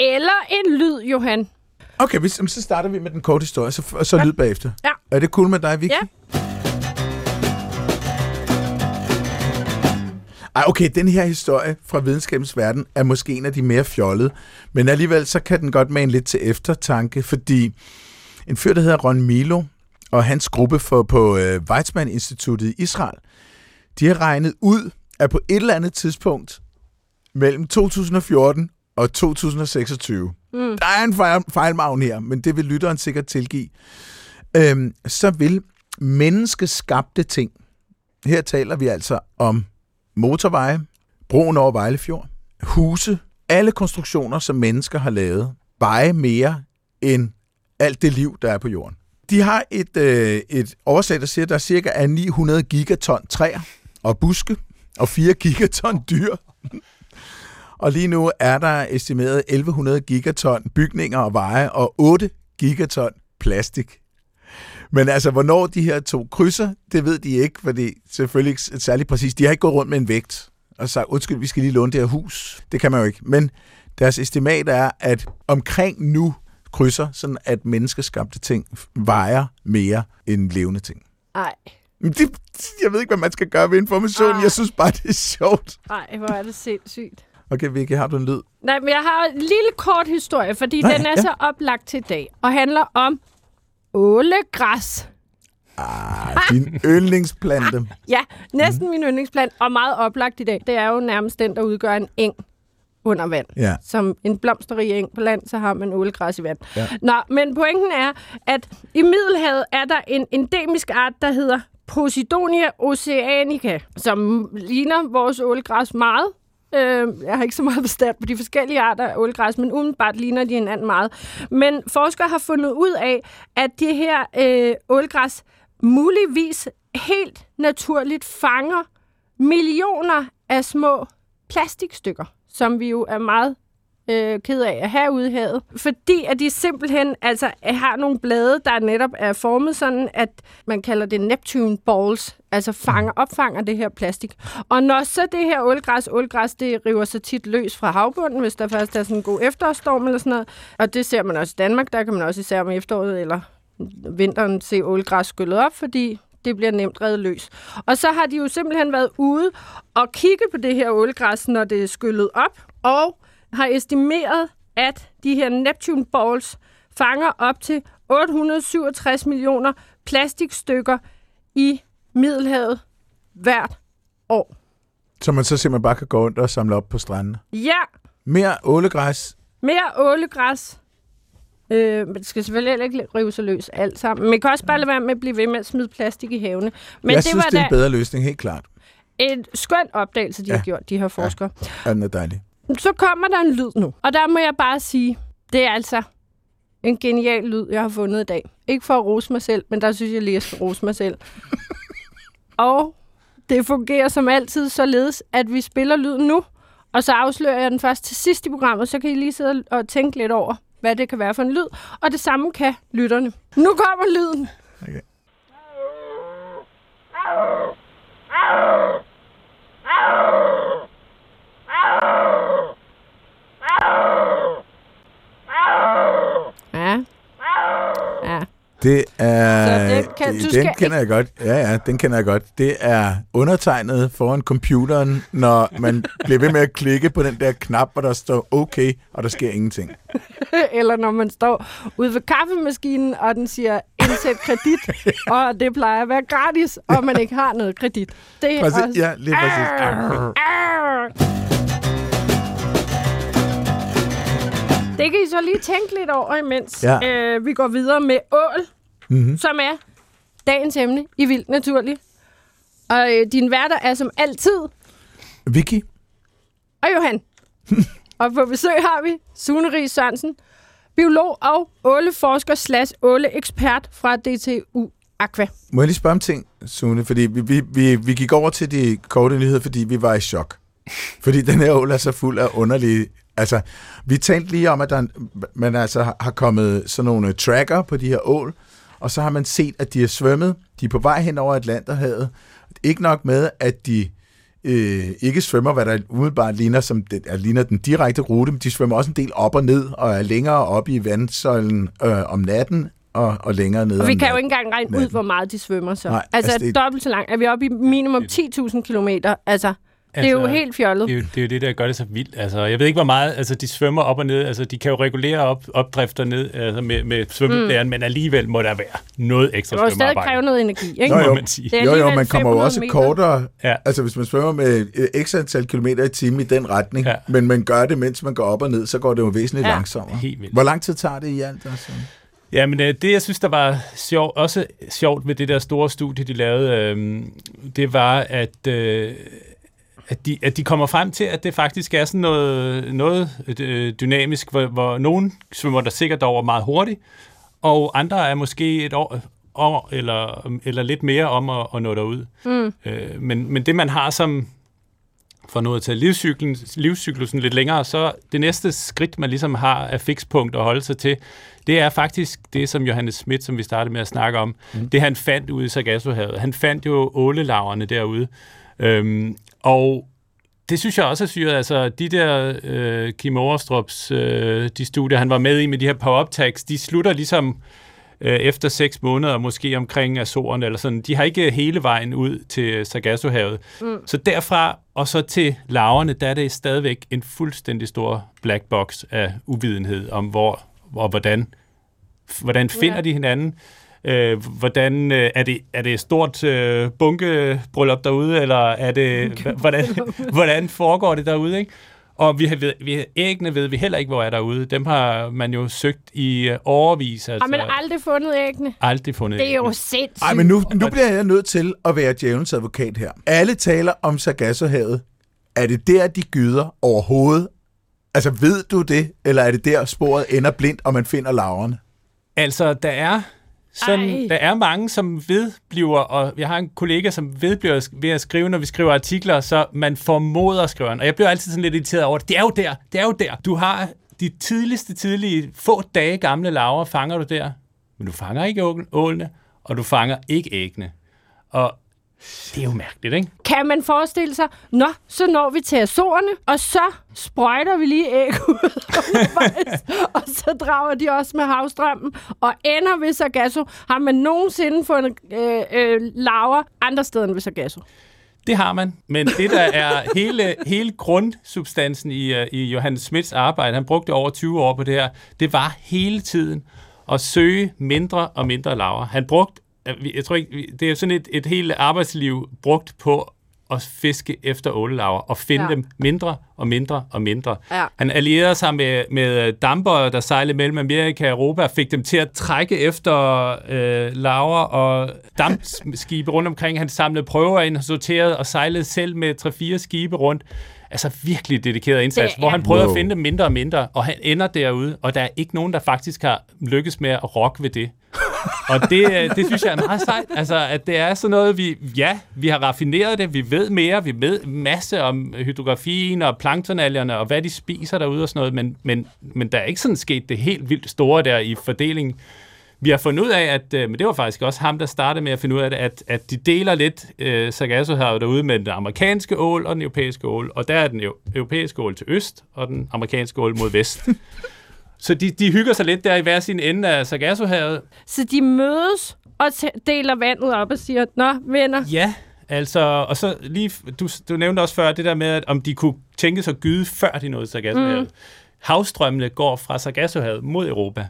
Eller en lyd, Johan. Okay, hvis, så starter vi med den korte historie, så, så lyd bagefter. Ja. Er det cool med dig, Vicky? Ja. Ej, okay, den her historie fra videnskabens verden er måske en af de mere fjollede, men alligevel så kan den godt mane lidt til eftertanke, fordi en fyr, der hedder Ron Milo, og hans gruppe for, på øh, Weizmann-instituttet i Israel, de har regnet ud, at på et eller andet tidspunkt mellem 2014 og 2026, mm. der er en fejl, fejlmavn her, men det vil lytteren sikkert tilgive, øhm, så vil menneskeskabte ting, her taler vi altså om motorveje, broen over Vejlefjord, huse, alle konstruktioner, som mennesker har lavet, veje mere end alt det liv, der er på jorden. De har et, øh, et oversæt, der siger, at der cirka er 900 gigaton træer og buske, og 4 gigaton dyr. og lige nu er der estimeret 1100 gigaton bygninger og veje, og 8 gigaton plastik. Men altså, hvornår de her to krydser, det ved de ikke, fordi selvfølgelig ikke særlig præcis. De har ikke gået rundt med en vægt og sagt, undskyld, vi skal lige låne det her hus. Det kan man jo ikke. Men deres estimat er, at omkring nu krydser, sådan at menneskeskabte ting vejer mere end levende ting. Ej, Men Det, jeg ved ikke, hvad man skal gøre ved informationen. Ej. Jeg synes bare, det er sjovt. ej, hvor er det sindssygt. Okay, Vicky, har du en lyd? Nej, men jeg har en lille kort historie, fordi Nej, den er ja. så oplagt til i dag, og handler om ålegræs. Ah, din yndlingsplante. Ja, næsten min yndlingsplant, og meget oplagt i dag. Det er jo nærmest den, der udgør en eng under vand. Ja. Som en blomsterrig eng på land, så har man ålegræs i vand. Ja. Nå, men pointen er, at i Middelhavet er der en endemisk art, der hedder Posidonia oceanica, som ligner vores ålegræs meget. Øh, jeg har ikke så meget forstand på de forskellige arter af ålgræs, men umiddelbart ligner de hinanden meget. Men forskere har fundet ud af, at det her øh, ålgræs muligvis helt naturligt fanger millioner af små plastikstykker, som vi jo er meget øh, ked af at have ude i havet. Fordi at de simpelthen altså, har nogle blade, der netop er formet sådan, at man kalder det Neptune balls, altså fanger, opfanger det her plastik. Og når så det her ålgræs, ålgræs, det river sig tit løs fra havbunden, hvis der først er sådan en god efterårsstorm eller sådan noget. Og det ser man også i Danmark, der kan man også især om efteråret eller vinteren se ålgræs skyllet op, fordi det bliver nemt reddet løs. Og så har de jo simpelthen været ude og kigge på det her ålgræs, når det er skyllet op, og har estimeret, at de her Neptune Balls fanger op til 867 millioner plastikstykker i Middelhavet hvert år. Så man så simpelthen bare kan gå rundt og samle op på strandene. Ja, Mere ålegræs. mere ålegræs. Øh, men det skal selvfølgelig heller ikke rive sig løs alt sammen. Men man kan også bare lade være med at blive ved med at smide plastik i havene. Men jeg det synes, var det er en bedre løsning, helt klart. en skøn opdagelse, de. Ja. har gjort, de her forskere. Ja, den er dejlig. Så kommer der en lyd nu. Og der må jeg bare sige, det er altså en genial lyd, jeg har fundet i dag. Ikke for at rose mig selv, men der synes jeg lige, jeg skal rose mig selv. og det fungerer som altid således, at vi spiller lyden nu, og så afslører jeg den først til sidst i programmet, så kan I lige sidde og tænke lidt over, hvad det kan være for en lyd. Og det samme kan lytterne. Nu kommer lyden. Okay. Ja. Ja. Det er... Så den kan- du den skal kender jeg godt. Ja, ja, den kender jeg godt. Det er undertegnet foran computeren, når man bliver ved med at klikke på den der knap, hvor der står okay, og der sker ingenting. Eller når man står ude ved kaffemaskinen, og den siger, indsæt kredit, og det plejer at være gratis, og man ikke har noget kredit. Det er Præcis, også... ja, lige præcis. Arr, arr. Det kan I så lige tænke lidt over, imens Ja. øh, vi går videre med ål, Mm-hmm. som er dagens emne i Vildt Naturligt. Og øh, din værter er som altid, Vicky, og Johan. og på besøg har vi Sune Ries Sørensen, biolog og åleforsker slash åleekspert fra DTU Aqua. må jeg lige spørge om ting, Sune? Fordi vi, vi, vi, vi gik over til de korte nyheder, fordi vi var i chok. Fordi den her ål er så fuld af underlige... Altså, vi talte lige om, at der, man altså har- har kommet sådan nogle tracker på de her ål, og så har man set, at de er svømmet. De er på vej hen over Atlanterhavet. Ikke nok med, at de øh, ikke svømmer, hvad der umiddelbart ligner, som det, er, ligner den direkte rute, men de svømmer også en del op og ned, og er længere oppe i vandsøjlen øh, om natten, og, og længere ned Og vi kan jo ikke engang regne ud, natten. hvor meget de svømmer så. Nej, altså, altså, altså det- dobbelt så langt. Er vi oppe i minimum 10.000 kilometer? Altså, det er jo Altså, helt fjollet. Det er, jo, det er jo det, der gør det så vildt. Altså, jeg ved ikke, hvor meget... Altså, de svømmer op og ned. Altså, de kan jo regulere op, opdrifter ned altså med, med svømmeblæren, mm. men alligevel må der være noget ekstra Det må jo stadig svømmearbejde. kræve noget energi, ikke? Nå, jo. man sige. Det er Jo, jo, man kommer jo 500 også meter. kortere, Ja. altså hvis man svømmer med øh, x antal kilometer i timen i den retning, Ja. men man gør det, mens man går op og ned, så går det jo væsentligt Ja. langsommere. Helt vildt. Hvor lang tid tager det i alt? Altså? Ja, men øh, det, jeg synes, der var sjov, også sjovt ved det der store studie, de lavede, øh, det var, at, øh, at, de, at de kommer frem til, at det faktisk er sådan noget, noget øh, dynamisk, hvor, hvor nogen svømmer der sikkert over meget hurtigt, og andre er måske et år, år eller, eller lidt mere om at, at nå derud. Mm. Øh, men, men det, man har som, for nu at tage livscyklen, livscyklusen lidt længere, så det næste skridt, man ligesom har af fikspunkt at holde sig til, det er faktisk det, som Johannes Schmidt, som vi startede med at snakke om, mm. det han fandt ude i Sargassohavet. Han fandt jo ålelaverne derude. Øhm, og det synes jeg også er syret. Altså, de der øh, Kim Overstrups, øh, de studier, han var med i med de her power tags, de slutter ligesom øh, efter seks måneder, måske omkring Azorerne eller sådan. De har ikke hele vejen ud til Sargassohavet. Mm. Så derfra og så til laverne, der er det stadigvæk en fuldstændig stor black box af uvidenhed om, hvor og hvordan, hvordan finder ja. de hinanden. Øh, hvordan øh, er det er det et stort øh, bunkebryllup derude eller er det hvordan hvordan foregår det derude, ikke? Og vi har, ved, vi, æggene ved vi heller ikke, hvor er derude. Dem har man jo søgt i øh, overvis. Altså. Har man aldrig fundet æggene? Aldrig fundet Det er jo sindssygt. Ej, men nu, nu bliver jeg nødt til at være djævelens advokat her. Alle taler om Sargassohavet. Er det der, de gyder overhovedet? Altså, ved du det? Eller er det der, sporet ender blindt, og man finder laverne? Altså, der er sådan, der er mange, som vedbliver, og jeg har en kollega, som vedbliver ved at skrive, når vi skriver artikler, så man formoder skriveren. Og jeg bliver altid sådan lidt irriteret over det. Det er jo der, det er jo der. Du har de tidligste, tidlige, få dage gamle laver, fanger du der. Men du fanger ikke ålene, og du fanger ikke æggene. Og det er jo mærkeligt, ikke? Kan man forestille sig, nå, så når vi til Azorerne, og så sprøjter vi lige æg ud og så drager de også med havstrømmen, og ender ved Sargasso. Har man nogensinde fundet øh, øh, laver andre steder end ved Sargasso? Det har man, men det der er hele, hele grundsubstansen i, uh, i Johannes Smits arbejde, han brugte over 20 år på det her, det var hele tiden at søge mindre og mindre laver. Han brugte jeg tror ikke, det er sådan et, et helt arbejdsliv brugt på at fiske efter ålelaver og finde ja. dem mindre og mindre og mindre. Ja. Han allierede sig med, med damper, der sejlede mellem Amerika og Europa, og fik dem til at trække efter øh, laver og dampskibe rundt omkring. Han samlede prøver ind, sorterede og sejlede selv med 3-4 skibe rundt. Altså virkelig dedikeret indsats, hvor han prøvede wow. at finde dem mindre og mindre, og han ender derude, og der er ikke nogen, der faktisk har lykkes med at rokke ved det og det, øh, det synes jeg er meget sejt. Altså, at det er sådan noget, vi, ja, vi har raffineret det, vi ved mere, vi ved masse om hydrografien og planktonalgerne og hvad de spiser derude og sådan noget, men, men, men der er ikke sådan sket det helt vildt store der i fordelingen. Vi har fundet ud af, at, øh, men det var faktisk også ham, der startede med at finde ud af det, at, at de deler lidt øh, Sargassohavet derude med den amerikanske ål og den europæiske ål, og der er den europæiske ål til øst, og den amerikanske ål mod vest. Så de, de hygger sig lidt der i hver sin ende af Sargassohavet. Så de mødes og deler vandet op og siger, Nå, venner. Ja, altså, og så lige, du, du nævnte også før det der med, at om de kunne tænke sig at gyde, før de nåede Sargassohavet. Mm. Havstrømmene går fra Sargassohavet mod Europa.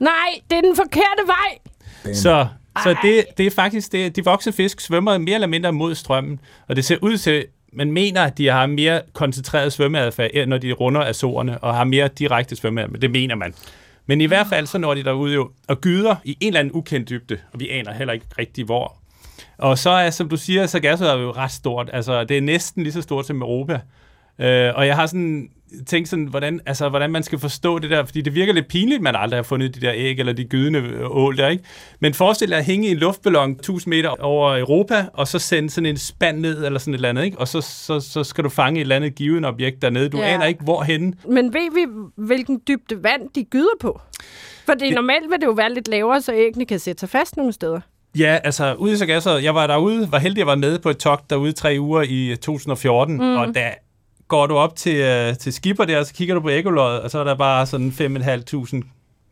Nej, det er den forkerte vej. Så, så det, det er faktisk det. De voksne fisk svømmer mere eller mindre mod strømmen, og det ser ud til, man mener, at de har mere koncentreret svømmeadfærd, når de runder Azorerne, og har mere direkte svømmeadfærd, men det mener man. Men i hvert fald, så når de derude jo og gyder i en eller anden ukendt dybde, og vi aner heller ikke rigtig hvor. Og så er, som du siger, så er jo ret stort. Altså, det er næsten lige så stort som Europa. Øh, og jeg har sådan tænkt sådan, hvordan, altså, hvordan man skal forstå det der, fordi det virker lidt pinligt, at man aldrig har fundet de der æg eller de gydende ål der, ikke? Men forestil dig at hænge i en luftballon 1000 meter over Europa, og så sende sådan en spand ned eller sådan et eller andet, ikke? Og så, så, så skal du fange et eller andet givet objekt dernede. Du ja. aner ikke, hvorhen. Men ved vi, hvilken dybde vand de gyder på? For det, normalt vil det jo være lidt lavere, så æggene kan sætte sig fast nogle steder. Ja, altså ude i Sargasso, jeg var derude, var heldig at være med på et togt derude tre uger i 2014, mm. og der går du op til, øh, til skipper der, og så kigger du på ekoloddet, og så er der bare sådan 5.500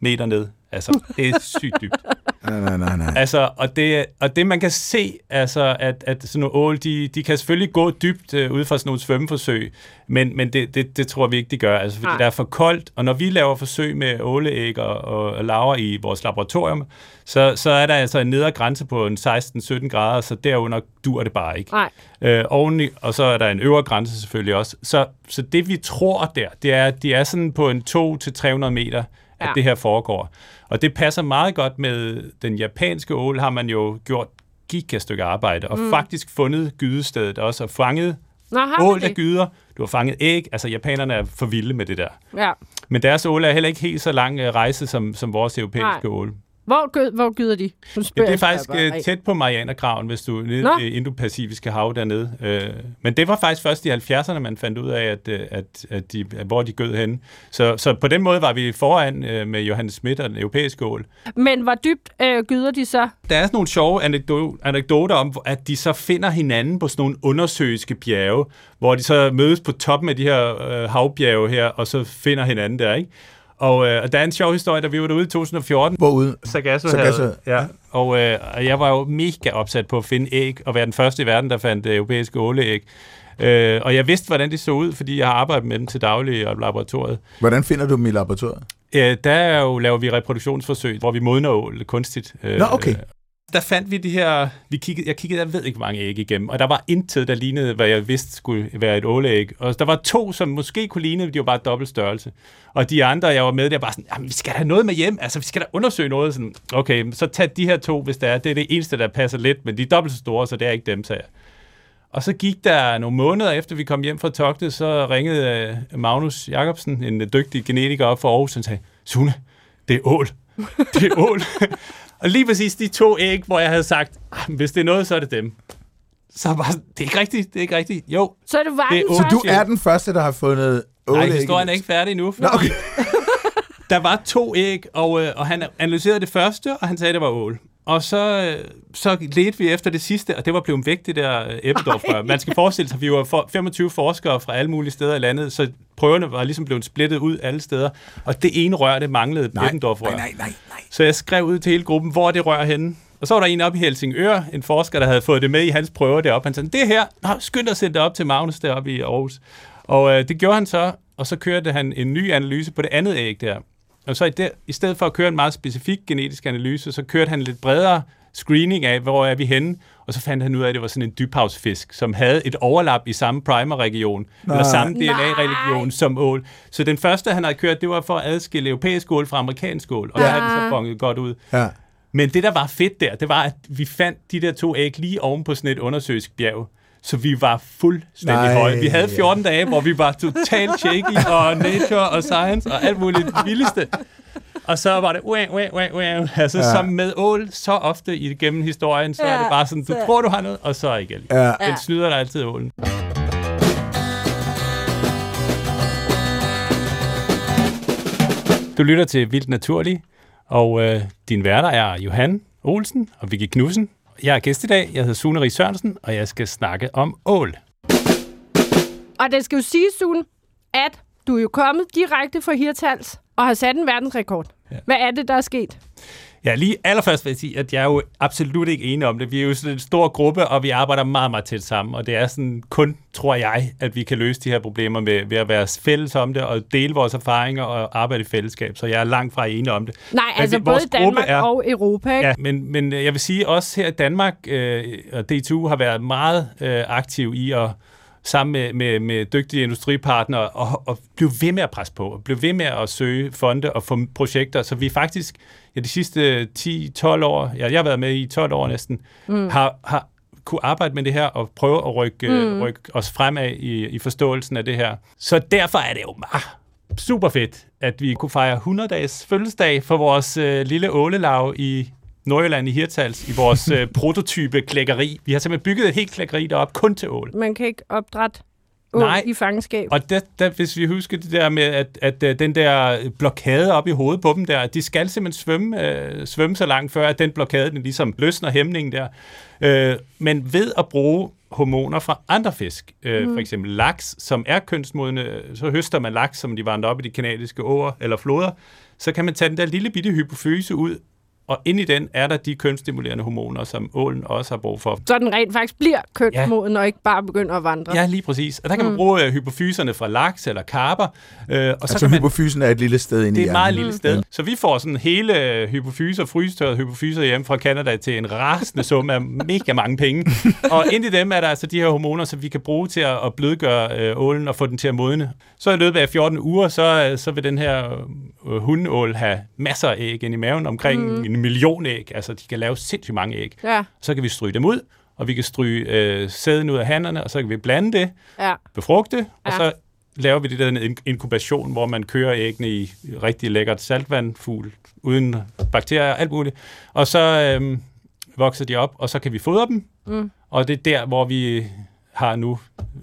meter ned. Altså, det er sygt dybt nej, nej, nej, nej. Altså, og det, og det man kan se, altså, at, at sådan nogle ål, de, de kan selvfølgelig gå dybt uh, ud fra sådan nogle svømmeforsøg, men, men det, det, det tror vi ikke, de gør, altså, fordi nej. det er for koldt, og når vi laver forsøg med åleæg og, og laver i vores laboratorium, så, så er der altså en nedre grænse på en 16-17 grader, så derunder dur det bare ikke. Nej. Øh, oveni, og så er der en øvre grænse selvfølgelig også. Så, så det vi tror der, det er, at de er sådan på en 2-300 meter, ja. At det her foregår. Og det passer meget godt med den japanske ål, har man jo gjort giga stykke arbejde, og mm. faktisk fundet gydestedet også, og fanget Nå, ål, der gyder. Du har fanget æg. Altså, japanerne er for vilde med det der. Ja. Men deres ål er heller ikke helt så lang øh, rejse som, som vores europæiske Nej. ål. Hvor, gød, hvor gyder de? Ja, det er faktisk bare øh, tæt på Marianergraven, hvis du nede Nå. i det Indo-Pacifiske hav dernede. Øh, men det var faktisk først i 70'erne, man fandt ud af, at, øh, at, at de, at hvor de gød henne. Så, så på den måde var vi foran øh, med Johannes Schmidt og den europæiske ål. Men hvor dybt øh, gyder de så? Der er sådan nogle sjove anekdo- anekdoter om, at de så finder hinanden på sådan nogle undersøiske bjerge, hvor de så mødes på toppen af de her øh, havbjerge her, og så finder hinanden der, ikke? Og, øh, og der er en sjov historie, da vi var derude i 2014, Hvorude? Sagasso, havde. Ja. Og, øh, og jeg var jo mega opsat på at finde æg, og være den første i verden, der fandt øh, europæiske åleæg. Øh, og jeg vidste, hvordan de så ud, fordi jeg har arbejdet med dem til daglig i laboratoriet. Hvordan finder du dem i laboratoriet? Øh, der er jo, laver vi reproduktionsforsøg, hvor vi modner ål kunstigt. Øh, Nå, okay. Der fandt vi de her, vi kiggede, jeg kiggede, jeg ved ikke, hvor mange æg igennem, og der var intet, der lignede, hvad jeg vidste skulle være et åleæg. Og der var to, som måske kunne ligne, de var bare dobbelt størrelse. Og de andre, jeg var med, der var sådan, jamen, vi skal da have noget med hjem, altså vi skal da undersøge noget. Sådan, okay, så tag de her to, hvis der er. Det er det eneste, der passer lidt, men de er dobbelt så store, så det er ikke dem, sagde jeg. Og så gik der nogle måneder efter, vi kom hjem fra Togte, så ringede øh, Magnus Jacobsen, en dygtig genetiker op fra Aarhus, og sagde, Sune, det er ål. Det er ål og lige præcis de to æg, hvor jeg havde sagt, "Ah, hvis det er noget, så er det dem. Så var det er ikke rigtigt, det er ikke rigtigt. Jo, Så er du var Det er. Så du er den første, der har fundet nej, ålæg? historien er ikke færdig endnu. Nå, okay. Der var to æg, og, øh, og han analyserede det første, og han sagde, det var ål. Og så, øh, så ledte vi efter det sidste, og det var blevet væk, det der øh, Eppendorf-rør. Man skal forestille sig, at vi var for 25 forskere fra alle mulige steder i landet, så prøverne var ligesom blevet splittet ud alle steder. Og det ene rør, det manglede Nej, Eppendorf-rør. nej, nej, nej, nej. Så jeg skrev ud til hele gruppen, hvor er det rør henne? Og så var der en oppe i Helsingør, en forsker, der havde fået det med i hans prøver deroppe. Han sagde, det her, Nå, skynd dig at sende det op til Magnus deroppe i Aarhus. Og øh, det gjorde han så, og så kørte han en ny analyse på det andet æg der. Og så i, det, i stedet for at køre en meget specifik genetisk analyse, så kørte han en lidt bredere screening af, hvor er vi henne, og så fandt han ud af, at det var sådan en dybhavsfisk, som havde et overlap i samme primer-region, eller samme DNA-region som ål. Så den første, han havde kørt, det var for at adskille europæisk ål fra amerikansk ål, og ja. der havde den så bonget godt ud. Ja. Men det, der var fedt der, det var, at vi fandt de der to æg lige oven på sådan et undersøisk bjerg. Så vi var fuldstændig Nej. høje. Vi havde 14 dage, hvor vi var totalt shaky, og nature og science og alt muligt vildeste. Og så var det, wah, wah, wah, wah. altså Ja. ja. som med ål, så ofte igennem historien, så ja, er Ja, det bare sådan, du så- tror, du har noget, og så ikke alligevel. Ja. Den snyder dig altid ålen. Du lytter til Vildt Naturlig, og øh, din værter er Johan Olsen og Vicky Knudsen. Jeg er gæst i dag, jeg hedder Sune Ries Sørensen, og jeg skal snakke om ål. Og det skal jo sige, Sune, at du er jo kommet direkte fra Hirtals og har sat en verdensrekord. Ja. Hvad er det, der er sket? Ja, lige allerførst vil jeg sige, at jeg er jo absolut ikke enig om det. Vi er jo sådan en stor gruppe, og vi arbejder meget, meget tæt sammen. Og det er sådan kun, tror jeg, at vi kan løse de her problemer med, ved at være fælles om det, og dele vores erfaringer og arbejde i fællesskab. Så jeg er langt fra enig om det. Nej, Men altså vi- både Danmark er- og Europa, ikke? Ja, men, men øh, jeg vil sige også her i Danmark, øh, og DTU har været meget øh, aktiv i at sammen med, med, med dygtige industripartnere og, og blive ved med at presse på, og blive ved med at søge fonde og få projekter, så vi faktisk ja, de sidste 10-12 år, ja, jeg har været med i 12 år næsten, mm. har, har kunne arbejde med det her og prøve at rykke, mm. rykke os fremad i, i forståelsen af det her. Så derfor er det jo bare super fedt, at vi kunne fejre 100-dages fødselsdag for vores øh, lille ålelav i Nordjylland i Hirtals, i vores øh, prototype klækkeri. Vi har simpelthen bygget et helt klækkeri derop kun til ål. Man kan ikke opdrætte Nej. i fangenskab. Og det, der, hvis vi husker det der med, at, at øh, den der blokade op i hovedet på dem der, at de skal simpelthen svømme, øh, svømme så langt, før at den blokade den ligesom løsner hæmningen der. Øh, men ved at bruge hormoner fra andre fisk, øh, mm. for eksempel laks, som er kønsmodne, så høster man laks, som de vandrer op i de kanadiske åer eller floder, så kan man tage den der lille bitte hypofyse ud og inde i den er der de kønsstimulerende hormoner, som ålen også har brug for. Så den rent faktisk bliver kønsmoden, ja. og ikke bare begynder at vandre. Ja, lige præcis. Og der kan man bruge øh, hypofyserne fra laks eller karper. Øh, og så Altså kan man, hypofysen er et lille sted inde det i er et meget lille sted. Så vi får sådan hele øh, hypofyser, frystørrede hypofyser hjem fra Canada til en rasende sum af mega mange penge. og ind i dem er der altså de her hormoner, som vi kan bruge til at, at blødgøre øh, ålen og få den til at modne. Så i løbet af 14 uger, så, øh, så vil den her øh, hundål have masser af æg ind i maven, omkring mm. En million æg. Altså, de kan lave sindssygt mange æg. Ja, Så kan vi stryge dem ud, og vi kan stryge øh, sæden ud af hannerne, og så kan vi blande det, ja. befrugte, ja. og så laver vi det der in- inkubation, hvor man kører æggene i rigtig lækkert saltvandfugl, uden bakterier og alt muligt. Og så øhm, vokser de op, og så kan vi fodre dem. Mm. Og det er der, hvor vi har nu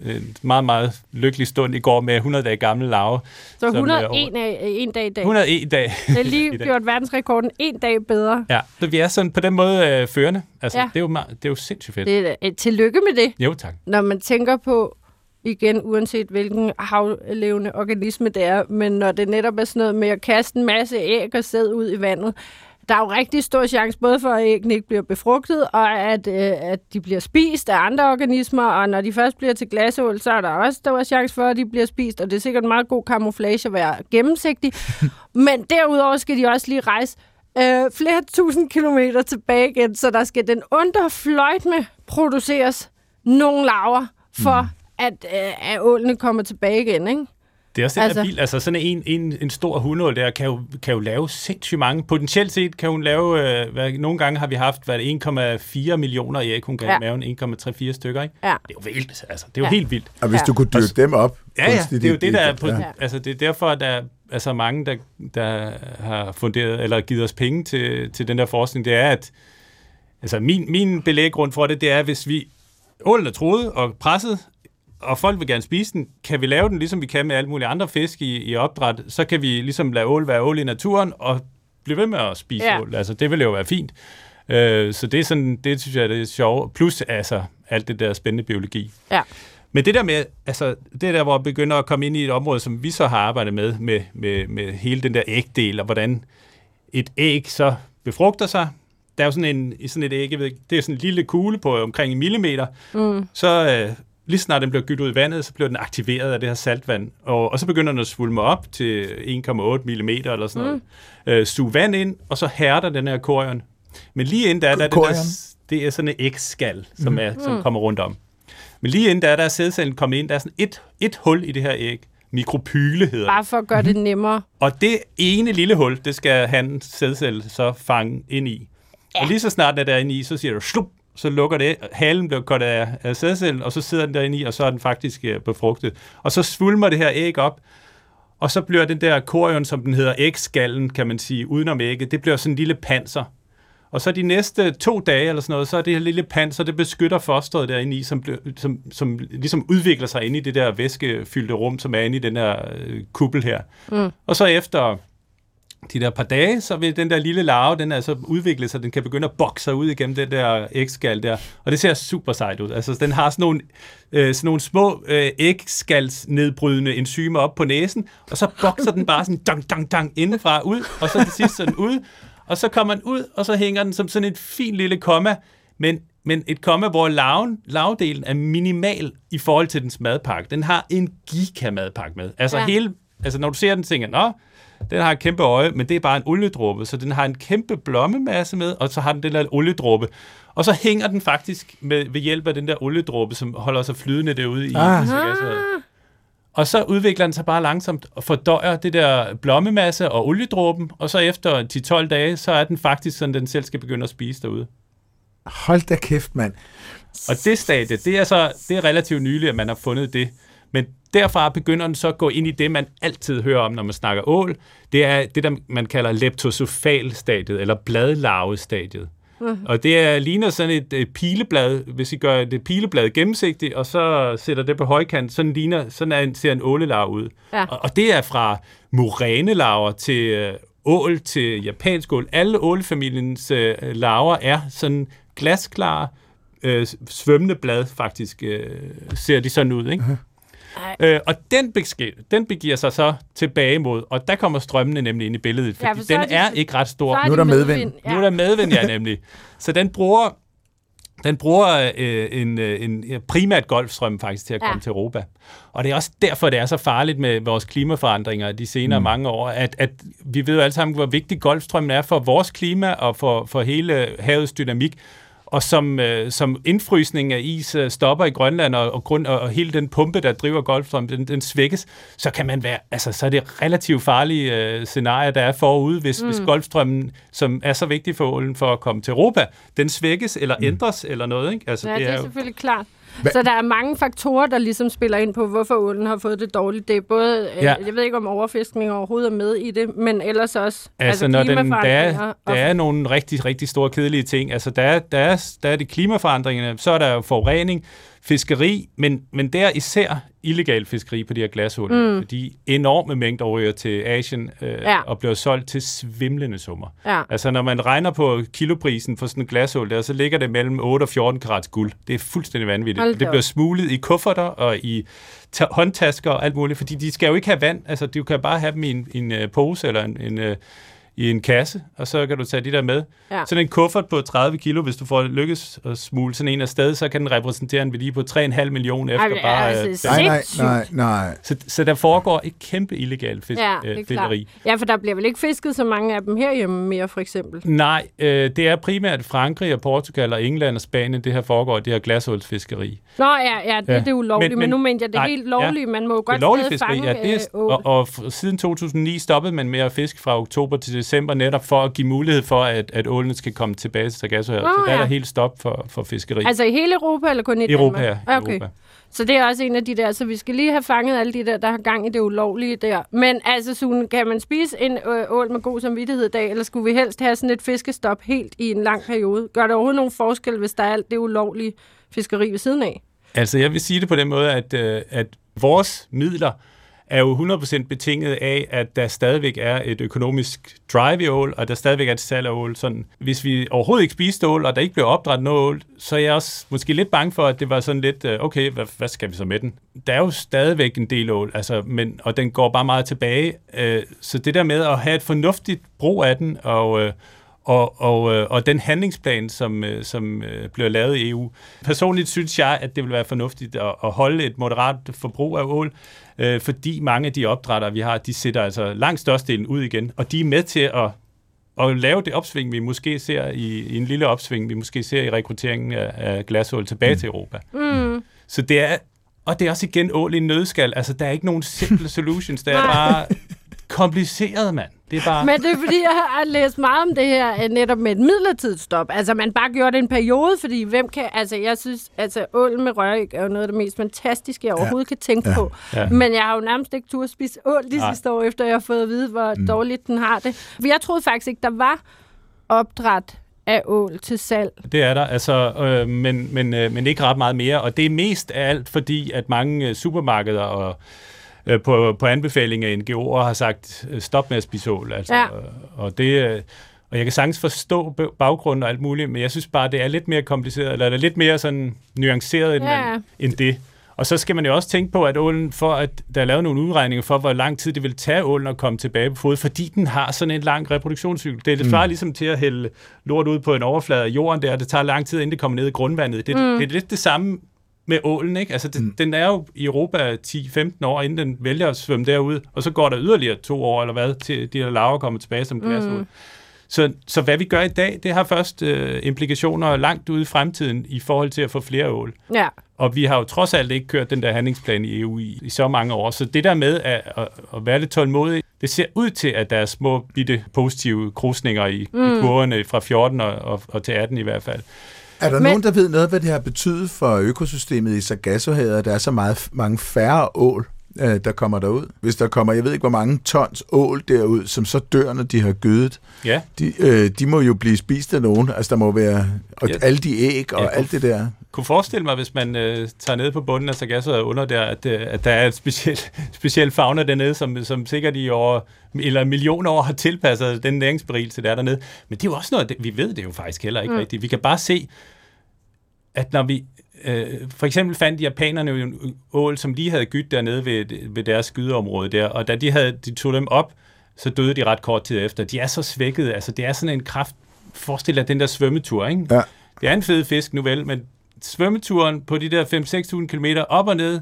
en meget, meget lykkelig stund i går med 100 dage gamle larve. Så Som, øh, 101 af, en dag i dag. 101 dag. Det er lige gjort verdensrekorden en dag bedre. Ja, så vi er sådan på den måde øh, førende. Altså, ja. Det, er jo meget, det er jo sindssygt fedt. Det er, et tillykke med det. Jo, tak. Når man tænker på, igen, uanset hvilken havlevende organisme det er, men når det netop er sådan noget med at kaste en masse æg og sæd ud i vandet, der er jo rigtig stor chance både for, at æggene ikke bliver befrugtet, og at, øh, at de bliver spist af andre organismer, og når de først bliver til glasål, så er der også stor chance for, at de bliver spist, og det er sikkert en meget god camouflage at være gennemsigtig. Men derudover skal de også lige rejse øh, flere tusind kilometer tilbage igen, så der skal den under fløjtme produceres nogle laver, for mm. at, øh, at ålene kommer tilbage igen, ikke? Det er også det, altså, Altså- vildt. Altså sådan en, en, en stor hundål der kan jo, kan jo lave sindssygt mange. Potentielt set kan hun lave, øh, hvad, nogle gange har vi haft hvad, er det, 1,4 millioner æg, hun kan ja. Maven, 1,3-4 stykker, ikke? Ja. Det er jo vildt, altså. Det er jo Ja. helt vildt. Og hvis Ja. du kunne dyrke dem op Ja, ja, det er jo det, der er, på, ja. altså, det er derfor, at der er så mange, der, der har funderet, eller givet os penge til, til den der forskning, det er, at altså min, min belæggrund for det, det er, hvis vi ålen er troet og presset, og folk vil gerne spise den, kan vi lave den, ligesom vi kan med alle mulige andre fisk i, i opdræt, så kan vi ligesom lade ål være ål i naturen, og blive ved med at spise ja. Ål. Altså, det vil jo være fint. Øh, så det er sådan, det synes jeg, det er sjovt. Plus, altså, alt det der spændende biologi. Ja. Men det der med, altså, det der, hvor jeg begynder at komme ind i et område, som vi så har arbejdet med, med, med, med hele den der ægdel, og hvordan et æg så befrugter sig. Der er jo sådan, en, i sådan et æg, ved det er sådan en lille kugle på omkring en millimeter. Mm. Så øh, lige snart den bliver gydt ud i vandet, så bliver den aktiveret af det her saltvand. Og, og så begynder den at svulme op til 1,8 mm eller sådan noget. Øh, suge vand ind, og så hærder den her korion. Men lige inden der, der er det, der, det er sådan et ægskal, som, er, som kommer rundt om. Men lige inden der, der er sædcellen kommet ind, der er sådan et, et hul i det her æg. Mikropyle hedder det. Bare for at gøre det nemmere. Og det ene lille hul, det skal han sædcelle så fange ind i. Ja. Og lige så snart det er derinde i, så siger du slup, så lukker det, halen bliver kottet af, af sædcellen, og så sidder den derinde i, og så er den faktisk øh, befrugtet. Og så svulmer det her æg op, og så bliver den der korion, som den hedder, ægskallen, kan man sige, udenom ægget, det bliver sådan en lille panser. Og så de næste to dage eller sådan noget, så er det her lille panser, det beskytter fosteret derinde i, som, som, som ligesom udvikler sig inde i det der væskefyldte rum, som er inde i den her øh, kuppel her. Mm. Og så efter de der par dage, så vil den der lille larve, den er så udviklet sig, den kan begynde at bokse sig ud igennem den der ægskal der. Og det ser super sejt ud. Altså, den har sådan nogle, øh, sådan nogle små øh, ægskalsnedbrydende enzymer op på næsen, og så bokser den bare sådan dang, dang, dang indenfra ud, og så til sidst så den ud, og så kommer den ud, og så hænger den som sådan et fint lille komma, men, men et komma, hvor larven, larvedelen er minimal i forhold til dens madpakke. Den har en giga-madpakke med. Altså. Ja. hele, altså når du ser den, tænker nå, den har et kæmpe øje, men det er bare en oliedråbe, så den har en kæmpe blommemasse med, og så har den den der oliedråbe. Og så hænger den faktisk med, ved hjælp af den der oliedråbe, som holder sig flydende derude i Ah. Og så udvikler den sig bare langsomt og fordøjer det der blommemasse og oliedråben, og så efter 10-12 dage, så er den faktisk sådan, den selv skal begynde at spise derude. Hold da kæft, mand. Og det stadie, det er så det er relativt nyligt, at man har fundet det. Men derfra begynder den så at gå ind i det, man altid hører om, når man snakker ål. Det er det, der man kalder leptosofal-stadiet, eller bladlarvestadiet. Mm. Og det er, ligner sådan et, et pileblad, hvis I gør det pileblad gennemsigtigt, og så sætter det på højkant, sådan, ligner, sådan er en, ser en ålelarve ud. Ja. Og, og det er fra morænelarver til øh, ål til japansk ål. Alle ålefamiliens øh, larver er sådan glasklare, øh, svømmende blad faktisk, øh, ser de sådan ud. Ikke? Øh, og den, beske, den begiver sig så tilbage mod, og der kommer strømmene nemlig ind i billedet, fordi Ja, for den er de- er ikke ret stor. Så Nu er der medvind. Ja. Nu er der medvind, ja, nemlig. Så den bruger, den bruger øh, en, øh, en ja, primært golfstrøm faktisk til at Ja. komme til Europa. Og det er også derfor, det er så farligt med vores klimaforandringer de senere mm. mange år, at, at vi ved jo alle sammen, hvor vigtig golfstrømmen er for vores klima og for, for hele havets dynamik. Og som, øh, som indfrysning af is øh, stopper i Grønland, og, og, grund, og, og hele den pumpe, der driver Golfstrøm, den, den svækkes, så kan man være, altså så er det relativt farlige øh, scenarier, der er forude, hvis, mm. hvis Golfstrømmen, som er så vigtig for ålen for at komme til Europa, den svækkes eller mm. ændres eller noget, ikke? Altså, Ja, det er jo- selvfølgelig klart. Hva- Så der er mange faktorer, der ligesom spiller ind på, hvorfor ålen har fået det dårligt. Det er både, ja. Ja. øh, jeg ved ikke om overfiskning overhovedet er med i det, men ellers også Altså, når den, der, er, der er nogle rigtig, rigtig store kedelige ting. Altså, der er, der er, der er det klimaforandringerne, så er der jo forurening, fiskeri, men, men der er især illegal fiskeri på de her glasål, mm. fordi enorme mængder ryger til Asien øh, Ja. og bliver solgt til svimlende summer. Ja. Altså, når man regner på kiloprisen for sådan en glasål der, så ligger det mellem 8 og 14 karats guld. Det er fuldstændig vanvittigt. Hold Det bliver smuglet i kufferter og i ta- håndtasker og alt muligt, fordi de skal jo ikke have vand. Altså, du kan bare have dem i en, en uh, pose eller en, en, uh, i en kasse, og så kan du tage de der med. Ja. Sådan en kuffert på 30 kilo, hvis du får lykkes at smule sådan en afsted, så kan den repræsentere en værdi på 3,5 millioner efter Ej, bare... altså, øh, Nej, nej, nej, nej. så, så der foregår et kæmpe illegalt fisk, Ja, øh, det er fiskeri. Ja, for der bliver vel ikke fisket så mange af dem herhjemme mere, for eksempel. Nej, øh, det er primært Frankrig og Portugal og England og Spanien, det her foregår, det her glasålsfiskeri. Nå ja, ja det, ja. Ja. det er ulovligt, men, Men- men, nu mente jeg det er nej, helt lovligt. Man må jo Det godt er lovligt fiskeri, fange ja, det er, øh, og, og siden 2009 stoppede man med at fiske fra oktober til december, netop for at give mulighed for, at, at ålene skal komme tilbage til Sargassohavet. Nå, så der er ja. der helt stop for, for fiskeri. Altså i hele Europa, eller kun i Europa, Danmark? ja. Okay. Europa. Så det er også en af de der, så vi skal lige have fanget alle de der, der har gang i det ulovlige der. Men altså, Sune, kan man spise en øh, ål med god samvittighed i dag, eller skulle vi helst have sådan et fiskestop helt i en lang periode? Gør det overhovedet nogen forskel, hvis der er alt det ulovlige fiskeri ved siden af? Altså, jeg vil sige det på den måde, at, øh, at vores midler er jo 100% betinget af, at der stadigvæk er et økonomisk drive i ål, og der stadigvæk er et salg af ål. Sådan, hvis vi overhovedet ikke spiste ål, og der ikke blev opdrettet noget ål, så er jeg også måske lidt bange for, at det var sådan lidt, øh, okay, hvad, hvad skal vi så med den? Der er jo stadigvæk en del ål, altså, men, og den går bare meget tilbage. Øh, så det der med at have et fornuftigt brug af den, og, øh, og, og, øh, og den handlingsplan, som, øh, som øh, bliver lavet i EU. Personligt synes jeg, at det vil være fornuftigt at, at holde et moderat forbrug af ål, øh, fordi mange af de opdrættere, vi har, de sætter altså langt størstedelen ud igen, og de er med til at, at lave det opsving, vi måske ser i, i en lille opsving, vi måske ser i rekrutteringen af, af glasål tilbage mm. til Europa. Mm. Så det er, og det er også igen ål i en nødskal. Altså, der er ikke nogen simple solutions. Det er bare kompliceret, mand. Det er bare... Men det er fordi, jeg har læst meget om det her øh, netop med et midlertidigt stop. Altså, man bare gjorde det en periode, fordi hvem kan... Altså, jeg synes, altså, ål med røræg er jo noget af det mest fantastiske, jeg overhovedet kan tænke Ja. på. Ja. Men jeg har jo nærmest ikke tur at spise ål de Nej. sidste år, efter jeg har fået at vide, hvor mm. dårligt den har det. For jeg troede faktisk ikke, der var opdræt af ål til salg. Det er der, altså, øh, men, men, øh, men ikke ret meget mere. Og det er mest af alt, fordi at mange øh, supermarkeder og øh, på, på anbefaling af NGO'er har sagt, øh, stop med at spise ål. Altså, Ja. og det... Øh, og jeg kan sagtens forstå baggrunden og alt muligt, men jeg synes bare, det er lidt mere kompliceret, eller det er lidt mere sådan nuanceret end, Ja. man, end det. Og så skal man jo også tænke på, at ålen, for at der er lavet nogle udregninger for, hvor lang tid det vil tage ålen at komme tilbage på fod, fordi den har sådan en lang reproduktionscykel. Det er det svarer ligesom til at hælde lort ud på en overflade af jorden der. Det tager lang tid, inden det kommer ned i grundvandet. Det, mm. det er lidt det samme med ålen, ikke? Altså, det, mm. den er jo i Europa 10-15 år, inden den vælger at svømme derud, og så går der yderligere to år, eller hvad, til de der laver kommer tilbage som glasål. Mm. Så, så hvad vi gør i dag, det har først øh, implikationer langt ude i fremtiden i forhold til at få flere ål. Ja. Og vi har jo trods alt ikke kørt den der handlingsplan i EU i, i så mange år. Så det der med at, at, at være lidt tålmodig, det ser ud til, at der er små bitte positive krusninger i, mm. i kurverne fra 14 og, og, og til 18 i hvert fald. Er der Men- nogen, der ved noget, hvad det har betydet for økosystemet i Sargassohavet, at der er så meget, mange færre ål, øh, der kommer derud? Hvis der kommer, jeg ved ikke, hvor mange tons ål derud, som så dør, når de har gødet, Ja, de, øh, de må jo blive spist af nogen. Altså, der må være og Ja. alle de æg og Ja, alt det der. kunne forestille mig, hvis man øh, tager ned på bunden af Sargassohavet under der, at, øh, at der er et specielt speciel fauna dernede, som, som sikkert i over, eller millioner år har tilpasset den næringsberigelse, der er dernede. Men det er jo også noget, vi ved det jo faktisk heller ikke mm. rigtigt. Vi kan bare se, at når vi... Øh, for eksempel fandt japanerne jo en ål, som lige havde gydt dernede ved, ved deres skydeområde der, og da de, havde, de tog dem op, så døde de ret kort tid efter. De er så svækkede, altså det er sådan en kraft... Forestil dig den der svømmetur, ikke? Ja. Det er en fed fisk nu vel, men svømmeturen på de der 5-6.000 km op og ned,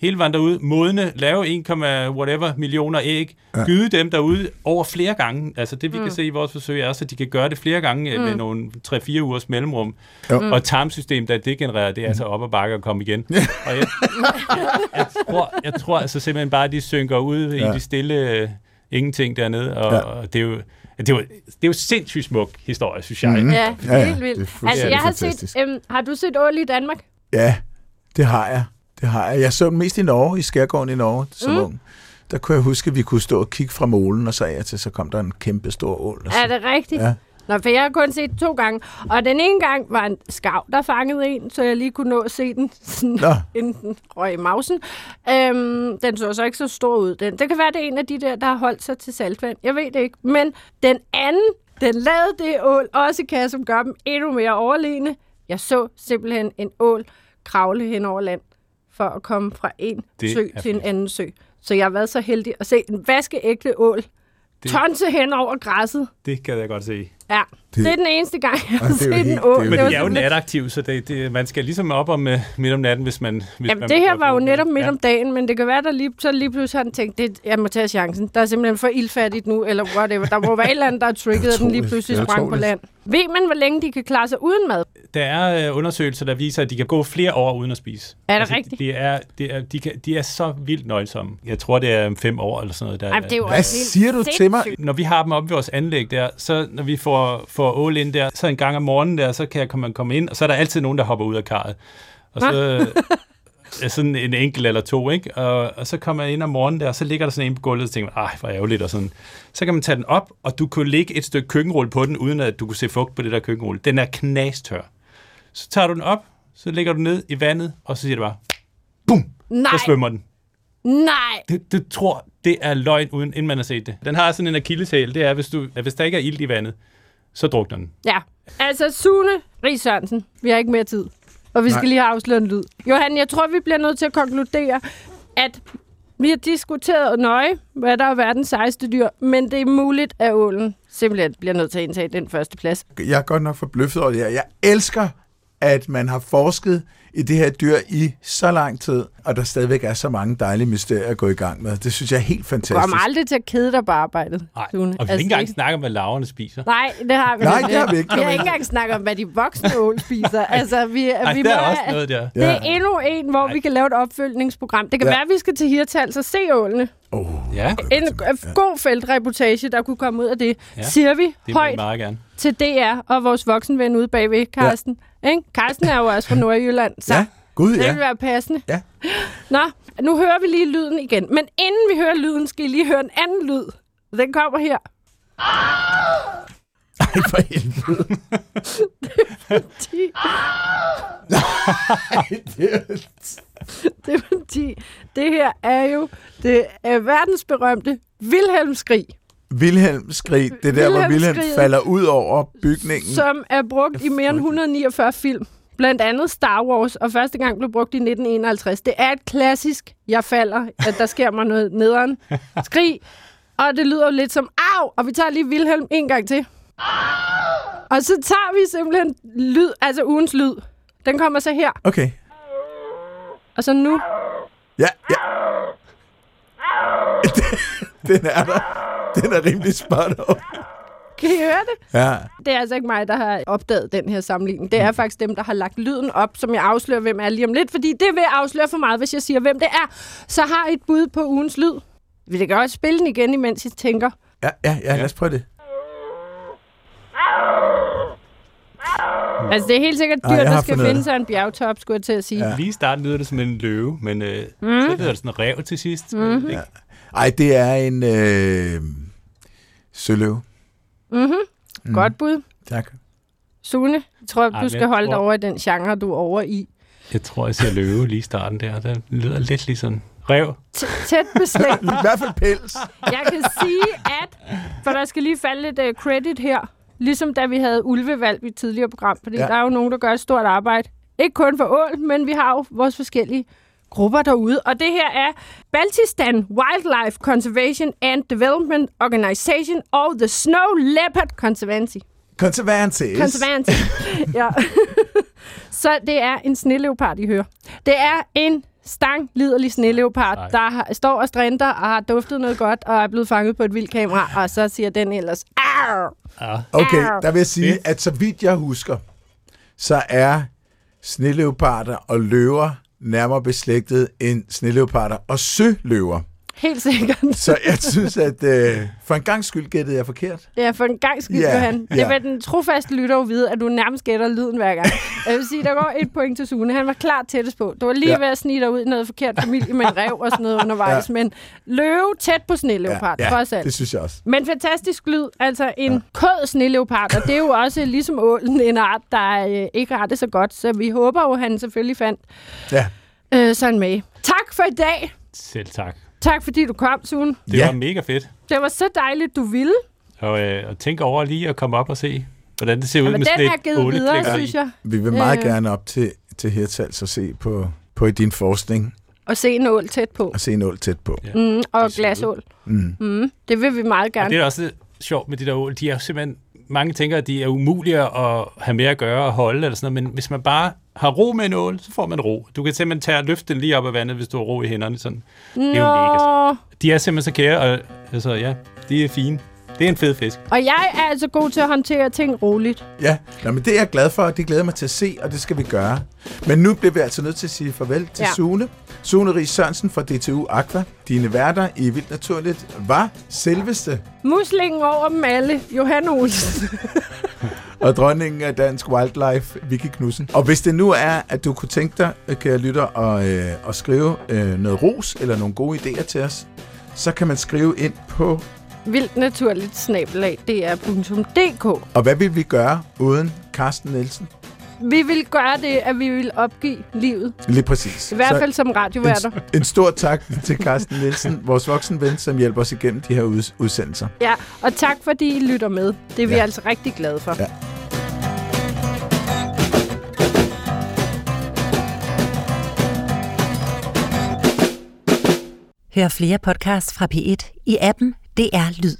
hele vejen derud, modne, lave 1, whatever millioner æg, ja. gyde dem derude over flere gange. Altså det, vi mm. kan se i vores forsøg, er også, at de kan gøre det flere gange mm. med nogle 3-4 ugers mellemrum. Jo. Og tarmsystem, der degenererer, det er altså op og bakke og komme igen. og jeg, jeg, tror, jeg tror altså simpelthen bare, at de synker ud ja. i de stille uh, ingenting dernede, og, ja. og det er jo det er, jo, det er jo sindssygt smuk historie, synes jeg. Mm. Ja, ja, ja, helt vildt. Altså, jeg har set, øhm, har du set ål i Danmark? Ja, det har jeg. Det har jeg. Jeg så mest i Norge, i Skærgården i Norge, som mm. ung. Der kunne jeg huske, at vi kunne stå og kigge fra målen, og så af til, så kom der en kæmpe stor ål. Er det rigtigt? Ja. Nå, for jeg har kun set to gange. Og den ene gang var en skav, der fangede en, så jeg lige kunne nå at se den, sådan, inden den røg i mausen. Øhm, den så så ikke så stor ud. Den. Det kan være, det er en af de der, der har holdt sig til saltvand. Jeg ved det ikke. Men den anden, den lavede det ål, også kan, som gør dem endnu mere overlegne. Jeg så simpelthen en ål kravle hen over land for at komme fra en det sø til en anden sø. Så jeg har været så heldig at se en vaskeægte ål det, tonse hen over græsset. Det kan jeg godt se. Ja, det, det er den eneste gang, jeg har set en ål. Men de er jo nataktive, så det, det, man skal ligesom op om uh, midt om natten, hvis man... Hvis Jamen, man det her var jo netop midt ja. om dagen, men det kan være, der lige, så lige pludselig har den tænkt, det, jeg må tage chancen. Der er simpelthen for ildfattigt nu, eller whatever. Der må være et eller andet, der er trigget, at den lige pludselig sprang på land. Ved man, hvor længe de kan klare sig uden mad? Der er uh, undersøgelser, der viser, at de kan gå flere år uden at spise. Er det altså, rigtigt? De er, de, er, de, kan, de er så vildt nøjsomme. Jeg tror, det er fem år eller sådan noget. Der, Ej, det er jo Hvad siger du til mig? Når vi har dem op ved vores anlæg der, så når vi får, får ål ind der, så en gang om morgenen der, så kan jeg komme, komme ind, og så er der altid nogen, der hopper ud af karret. Og så sådan en enkelt eller to, ikke? Og, og så kommer jeg ind om morgenen der, og så ligger der sådan en på gulvet, og tænker, ej, hvor ærgerligt, og sådan. Så kan man tage den op, og du kunne lægge et stykke køkkenrulle på den, uden at du kunne se fugt på det der køkkenrulle. Den er knastør. Så tager du den op, så lægger du ned i vandet, og så siger det bare, bum, Nej. så svømmer den. Nej. Det, du tror, det er løgn, uden, inden man har set det. Den har sådan en akilleshæl, det er, hvis, du, hvis der ikke er ild i vandet, så drukner den. Ja, altså Sune Ries Sørensen, vi har ikke mere tid. Og vi skal Nej. lige have afsløret en lyd. Johan, jeg tror, vi bliver nødt til at konkludere, at vi har diskuteret nøje, hvad der er verdens sejeste dyr, men det er muligt, at ålen simpelthen bliver nødt til at indtage den første plads. Jeg er godt nok forbløffet over det her. Jeg elsker, at man har forsket i det her dyr i så lang tid, og der stadigvæk er så mange dejlige mysterier at gå i gang med. Det synes jeg er helt fantastisk. Du kommer aldrig til at kede dig på arbejdet. Nej, og vi har altså, ikke engang snakket om, hvad laverne spiser. Nej, det har vi Nej, det har vi ikke. Vi har ikke engang snakket om, hvad de voksne ål spiser. Altså, vi, Ej, vi der må, er også noget der. Det er endnu en, hvor Ej. vi kan lave et opfølgningsprogram. Det kan ja. være, at vi skal til Hirtals og se ålene. Oh, ja. En god feltreportage, der kunne komme ud af det, ja. siger vi det højt meget gerne. Til DR og vores voksenven ude bagved, Karsten. Ja. Ikke? Karsten er jo også fra Nordjylland, så ja. Gud, ja. det vil være passende. Ja. Nå, nu hører vi lige lyden igen. Men inden vi hører lyden, skal I lige høre en anden lyd. Den kommer her. Ej, for helvede. det er fordi... Det er... fordi, det her er jo det er verdensberømte Wilhelm-skrig. Wilhelm-skrig, det er der, hvor Wilhelm falder ud over bygningen. Som er brugt i mere end 149 film. Blandt andet Star Wars, og første gang blev brugt i 1951. Det er et klassisk, jeg falder, at der sker mig noget nederen. Skrig, og det lyder lidt som au, og vi tager lige Wilhelm en gang til. Og så tager vi simpelthen lyd, altså ugens lyd. Den kommer så her. Okay. Og så nu. Ja, ja. Den er der. Den er rimelig spot on. Kan I høre det? Ja. Det er altså ikke mig, der har opdaget den her sammenligning. Det er faktisk dem, der har lagt lyden op, som jeg afslører, hvem er lige om lidt. Fordi det vil afsløre for meget, hvis jeg siger, hvem det er. Så har I et bud på ugens lyd. Vi kan godt spille den igen, imens I tænker. Ja, ja, ja, lad os prøve det. Altså, det er helt sikkert dyr, Ej, der skal finde det. sig en bjergtop, skulle jeg til at sige. Ja. Ja. Lige i starten lyder det som en løve, men øh, Mm. så lyder det sådan en rev til sidst. Mhm. Ikke? Ej, det er en øh, søløv. Mm-hmm. Mm. Godt bud. Tak. Sune, jeg tror, Ej, du skal jeg holde dig tror- over i den genre, du er over i. Jeg tror, jeg ser løve lige i starten der. Det lyder lidt ligesom rev. T- tæt beslægt. I hvert fald pels. Jeg kan sige, at... For der skal lige falde lidt uh, credit her. Ligesom da vi havde ulvevalg i et tidligere program. Fordi ja. der er jo nogen, der gør et stort arbejde. Ikke kun for ål, men vi har jo vores forskellige grupper derude. Og det her er Baltistan Wildlife Conservation and Development Organization og The Snow Leopard Conservancy. Conservancies. Conservancy. ja. Så det er en sneleopard, I hører. Det er en stang liderlig sneleopard, der har, står og strænder og har duftet noget godt og er blevet fanget på et vildt kamera, og så siger den ellers, Arr! Ja. Okay, Arr. der vil jeg sige, at så vidt jeg husker, så er sneleoparder og løver nærmere beslægtet end sneleoparder og søløver. Helt sikkert. Så jeg synes, at øh, for en gang skyld gættede jeg forkert. Ja, for en gang skyld, Ja, Johan. Det ja. vil den trofaste lytter jo vide, at du nærmest gætter lyden hver gang. Jeg vil sige, der går et point til Sune. Han var klart tættest på. Du var lige Ja. ved at snige dig ud i noget forkert familie med en rev og sådan noget undervejs. Ja. Men løve tæt på sneleopard, ja, trods alt. det synes jeg også. Men fantastisk lyd. Altså en ja. kød sneleopard, og det er jo også ligesom ålen en art, der øh, ikke har det så godt. Så vi håber jo, at han selvfølgelig fandt Ja, øh, sådan med. Tak for i dag. Selv tak. Tak fordi du kom, Sune. Det Ja. var mega fedt. Det var så dejligt, du ville. Og, øh, og tænk over lige at komme op og se, hvordan det ser ud Ja, men med den sådan et givet videre, synes jeg. vi vil meget Øh. gerne op til, til Hirtals og se på, på din forskning Og se en ål tæt på. og se en ål tæt på. Ja. Mm, og glasål. Mm. Mm, det vil vi meget Og gerne. det er også sjovt med de der ål. De er jo simpelthen, mange tænker, at de er umulige at have med at gøre og holde, eller sådan noget, men hvis man bare har ro med en ål, så får man ro. Du kan simpelthen tage og løfte den lige op af vandet, hvis du har ro i hænderne. Sådan. Nå, er jo mega De er simpelthen så kære, og altså, ja, de er fine. Det er en fed fisk. og jeg er altså god til at håndtere ting roligt. Ja, Nå, men det er jeg glad for, og det glæder mig til at se, og det skal vi gøre. Men nu bliver vi altså nødt til at sige farvel til ja. Sune. Sune Ries Sørensen fra DTU Aqua. Dine værter i Vildt Naturligt var selveste Muslingen over dem alle, Johan Olsen. og dronningen af dansk wildlife, Vicky Knudsen. Og hvis det nu er, at du kunne tænke dig, øh, kære lytter, at, øh, at skrive øh, noget ros eller nogle gode idéer til os, så kan man skrive ind på, Vildt naturligt snabelag, dr.dk. og hvad vil vi gøre uden Carsten Nielsen? Vi vil gøre det, at vi vil opgive livet. Lige præcis. I hvert Så fald som radioværter. en, en stor tak til Carsten Nielsen, vores voksenven, som hjælper os igennem de her ud, udsendelser. Ja, og tak fordi I lytter med. Det er vi Ja. altså rigtig glade for. Ja. Hør flere podcasts fra P1 i appen DR Lyd.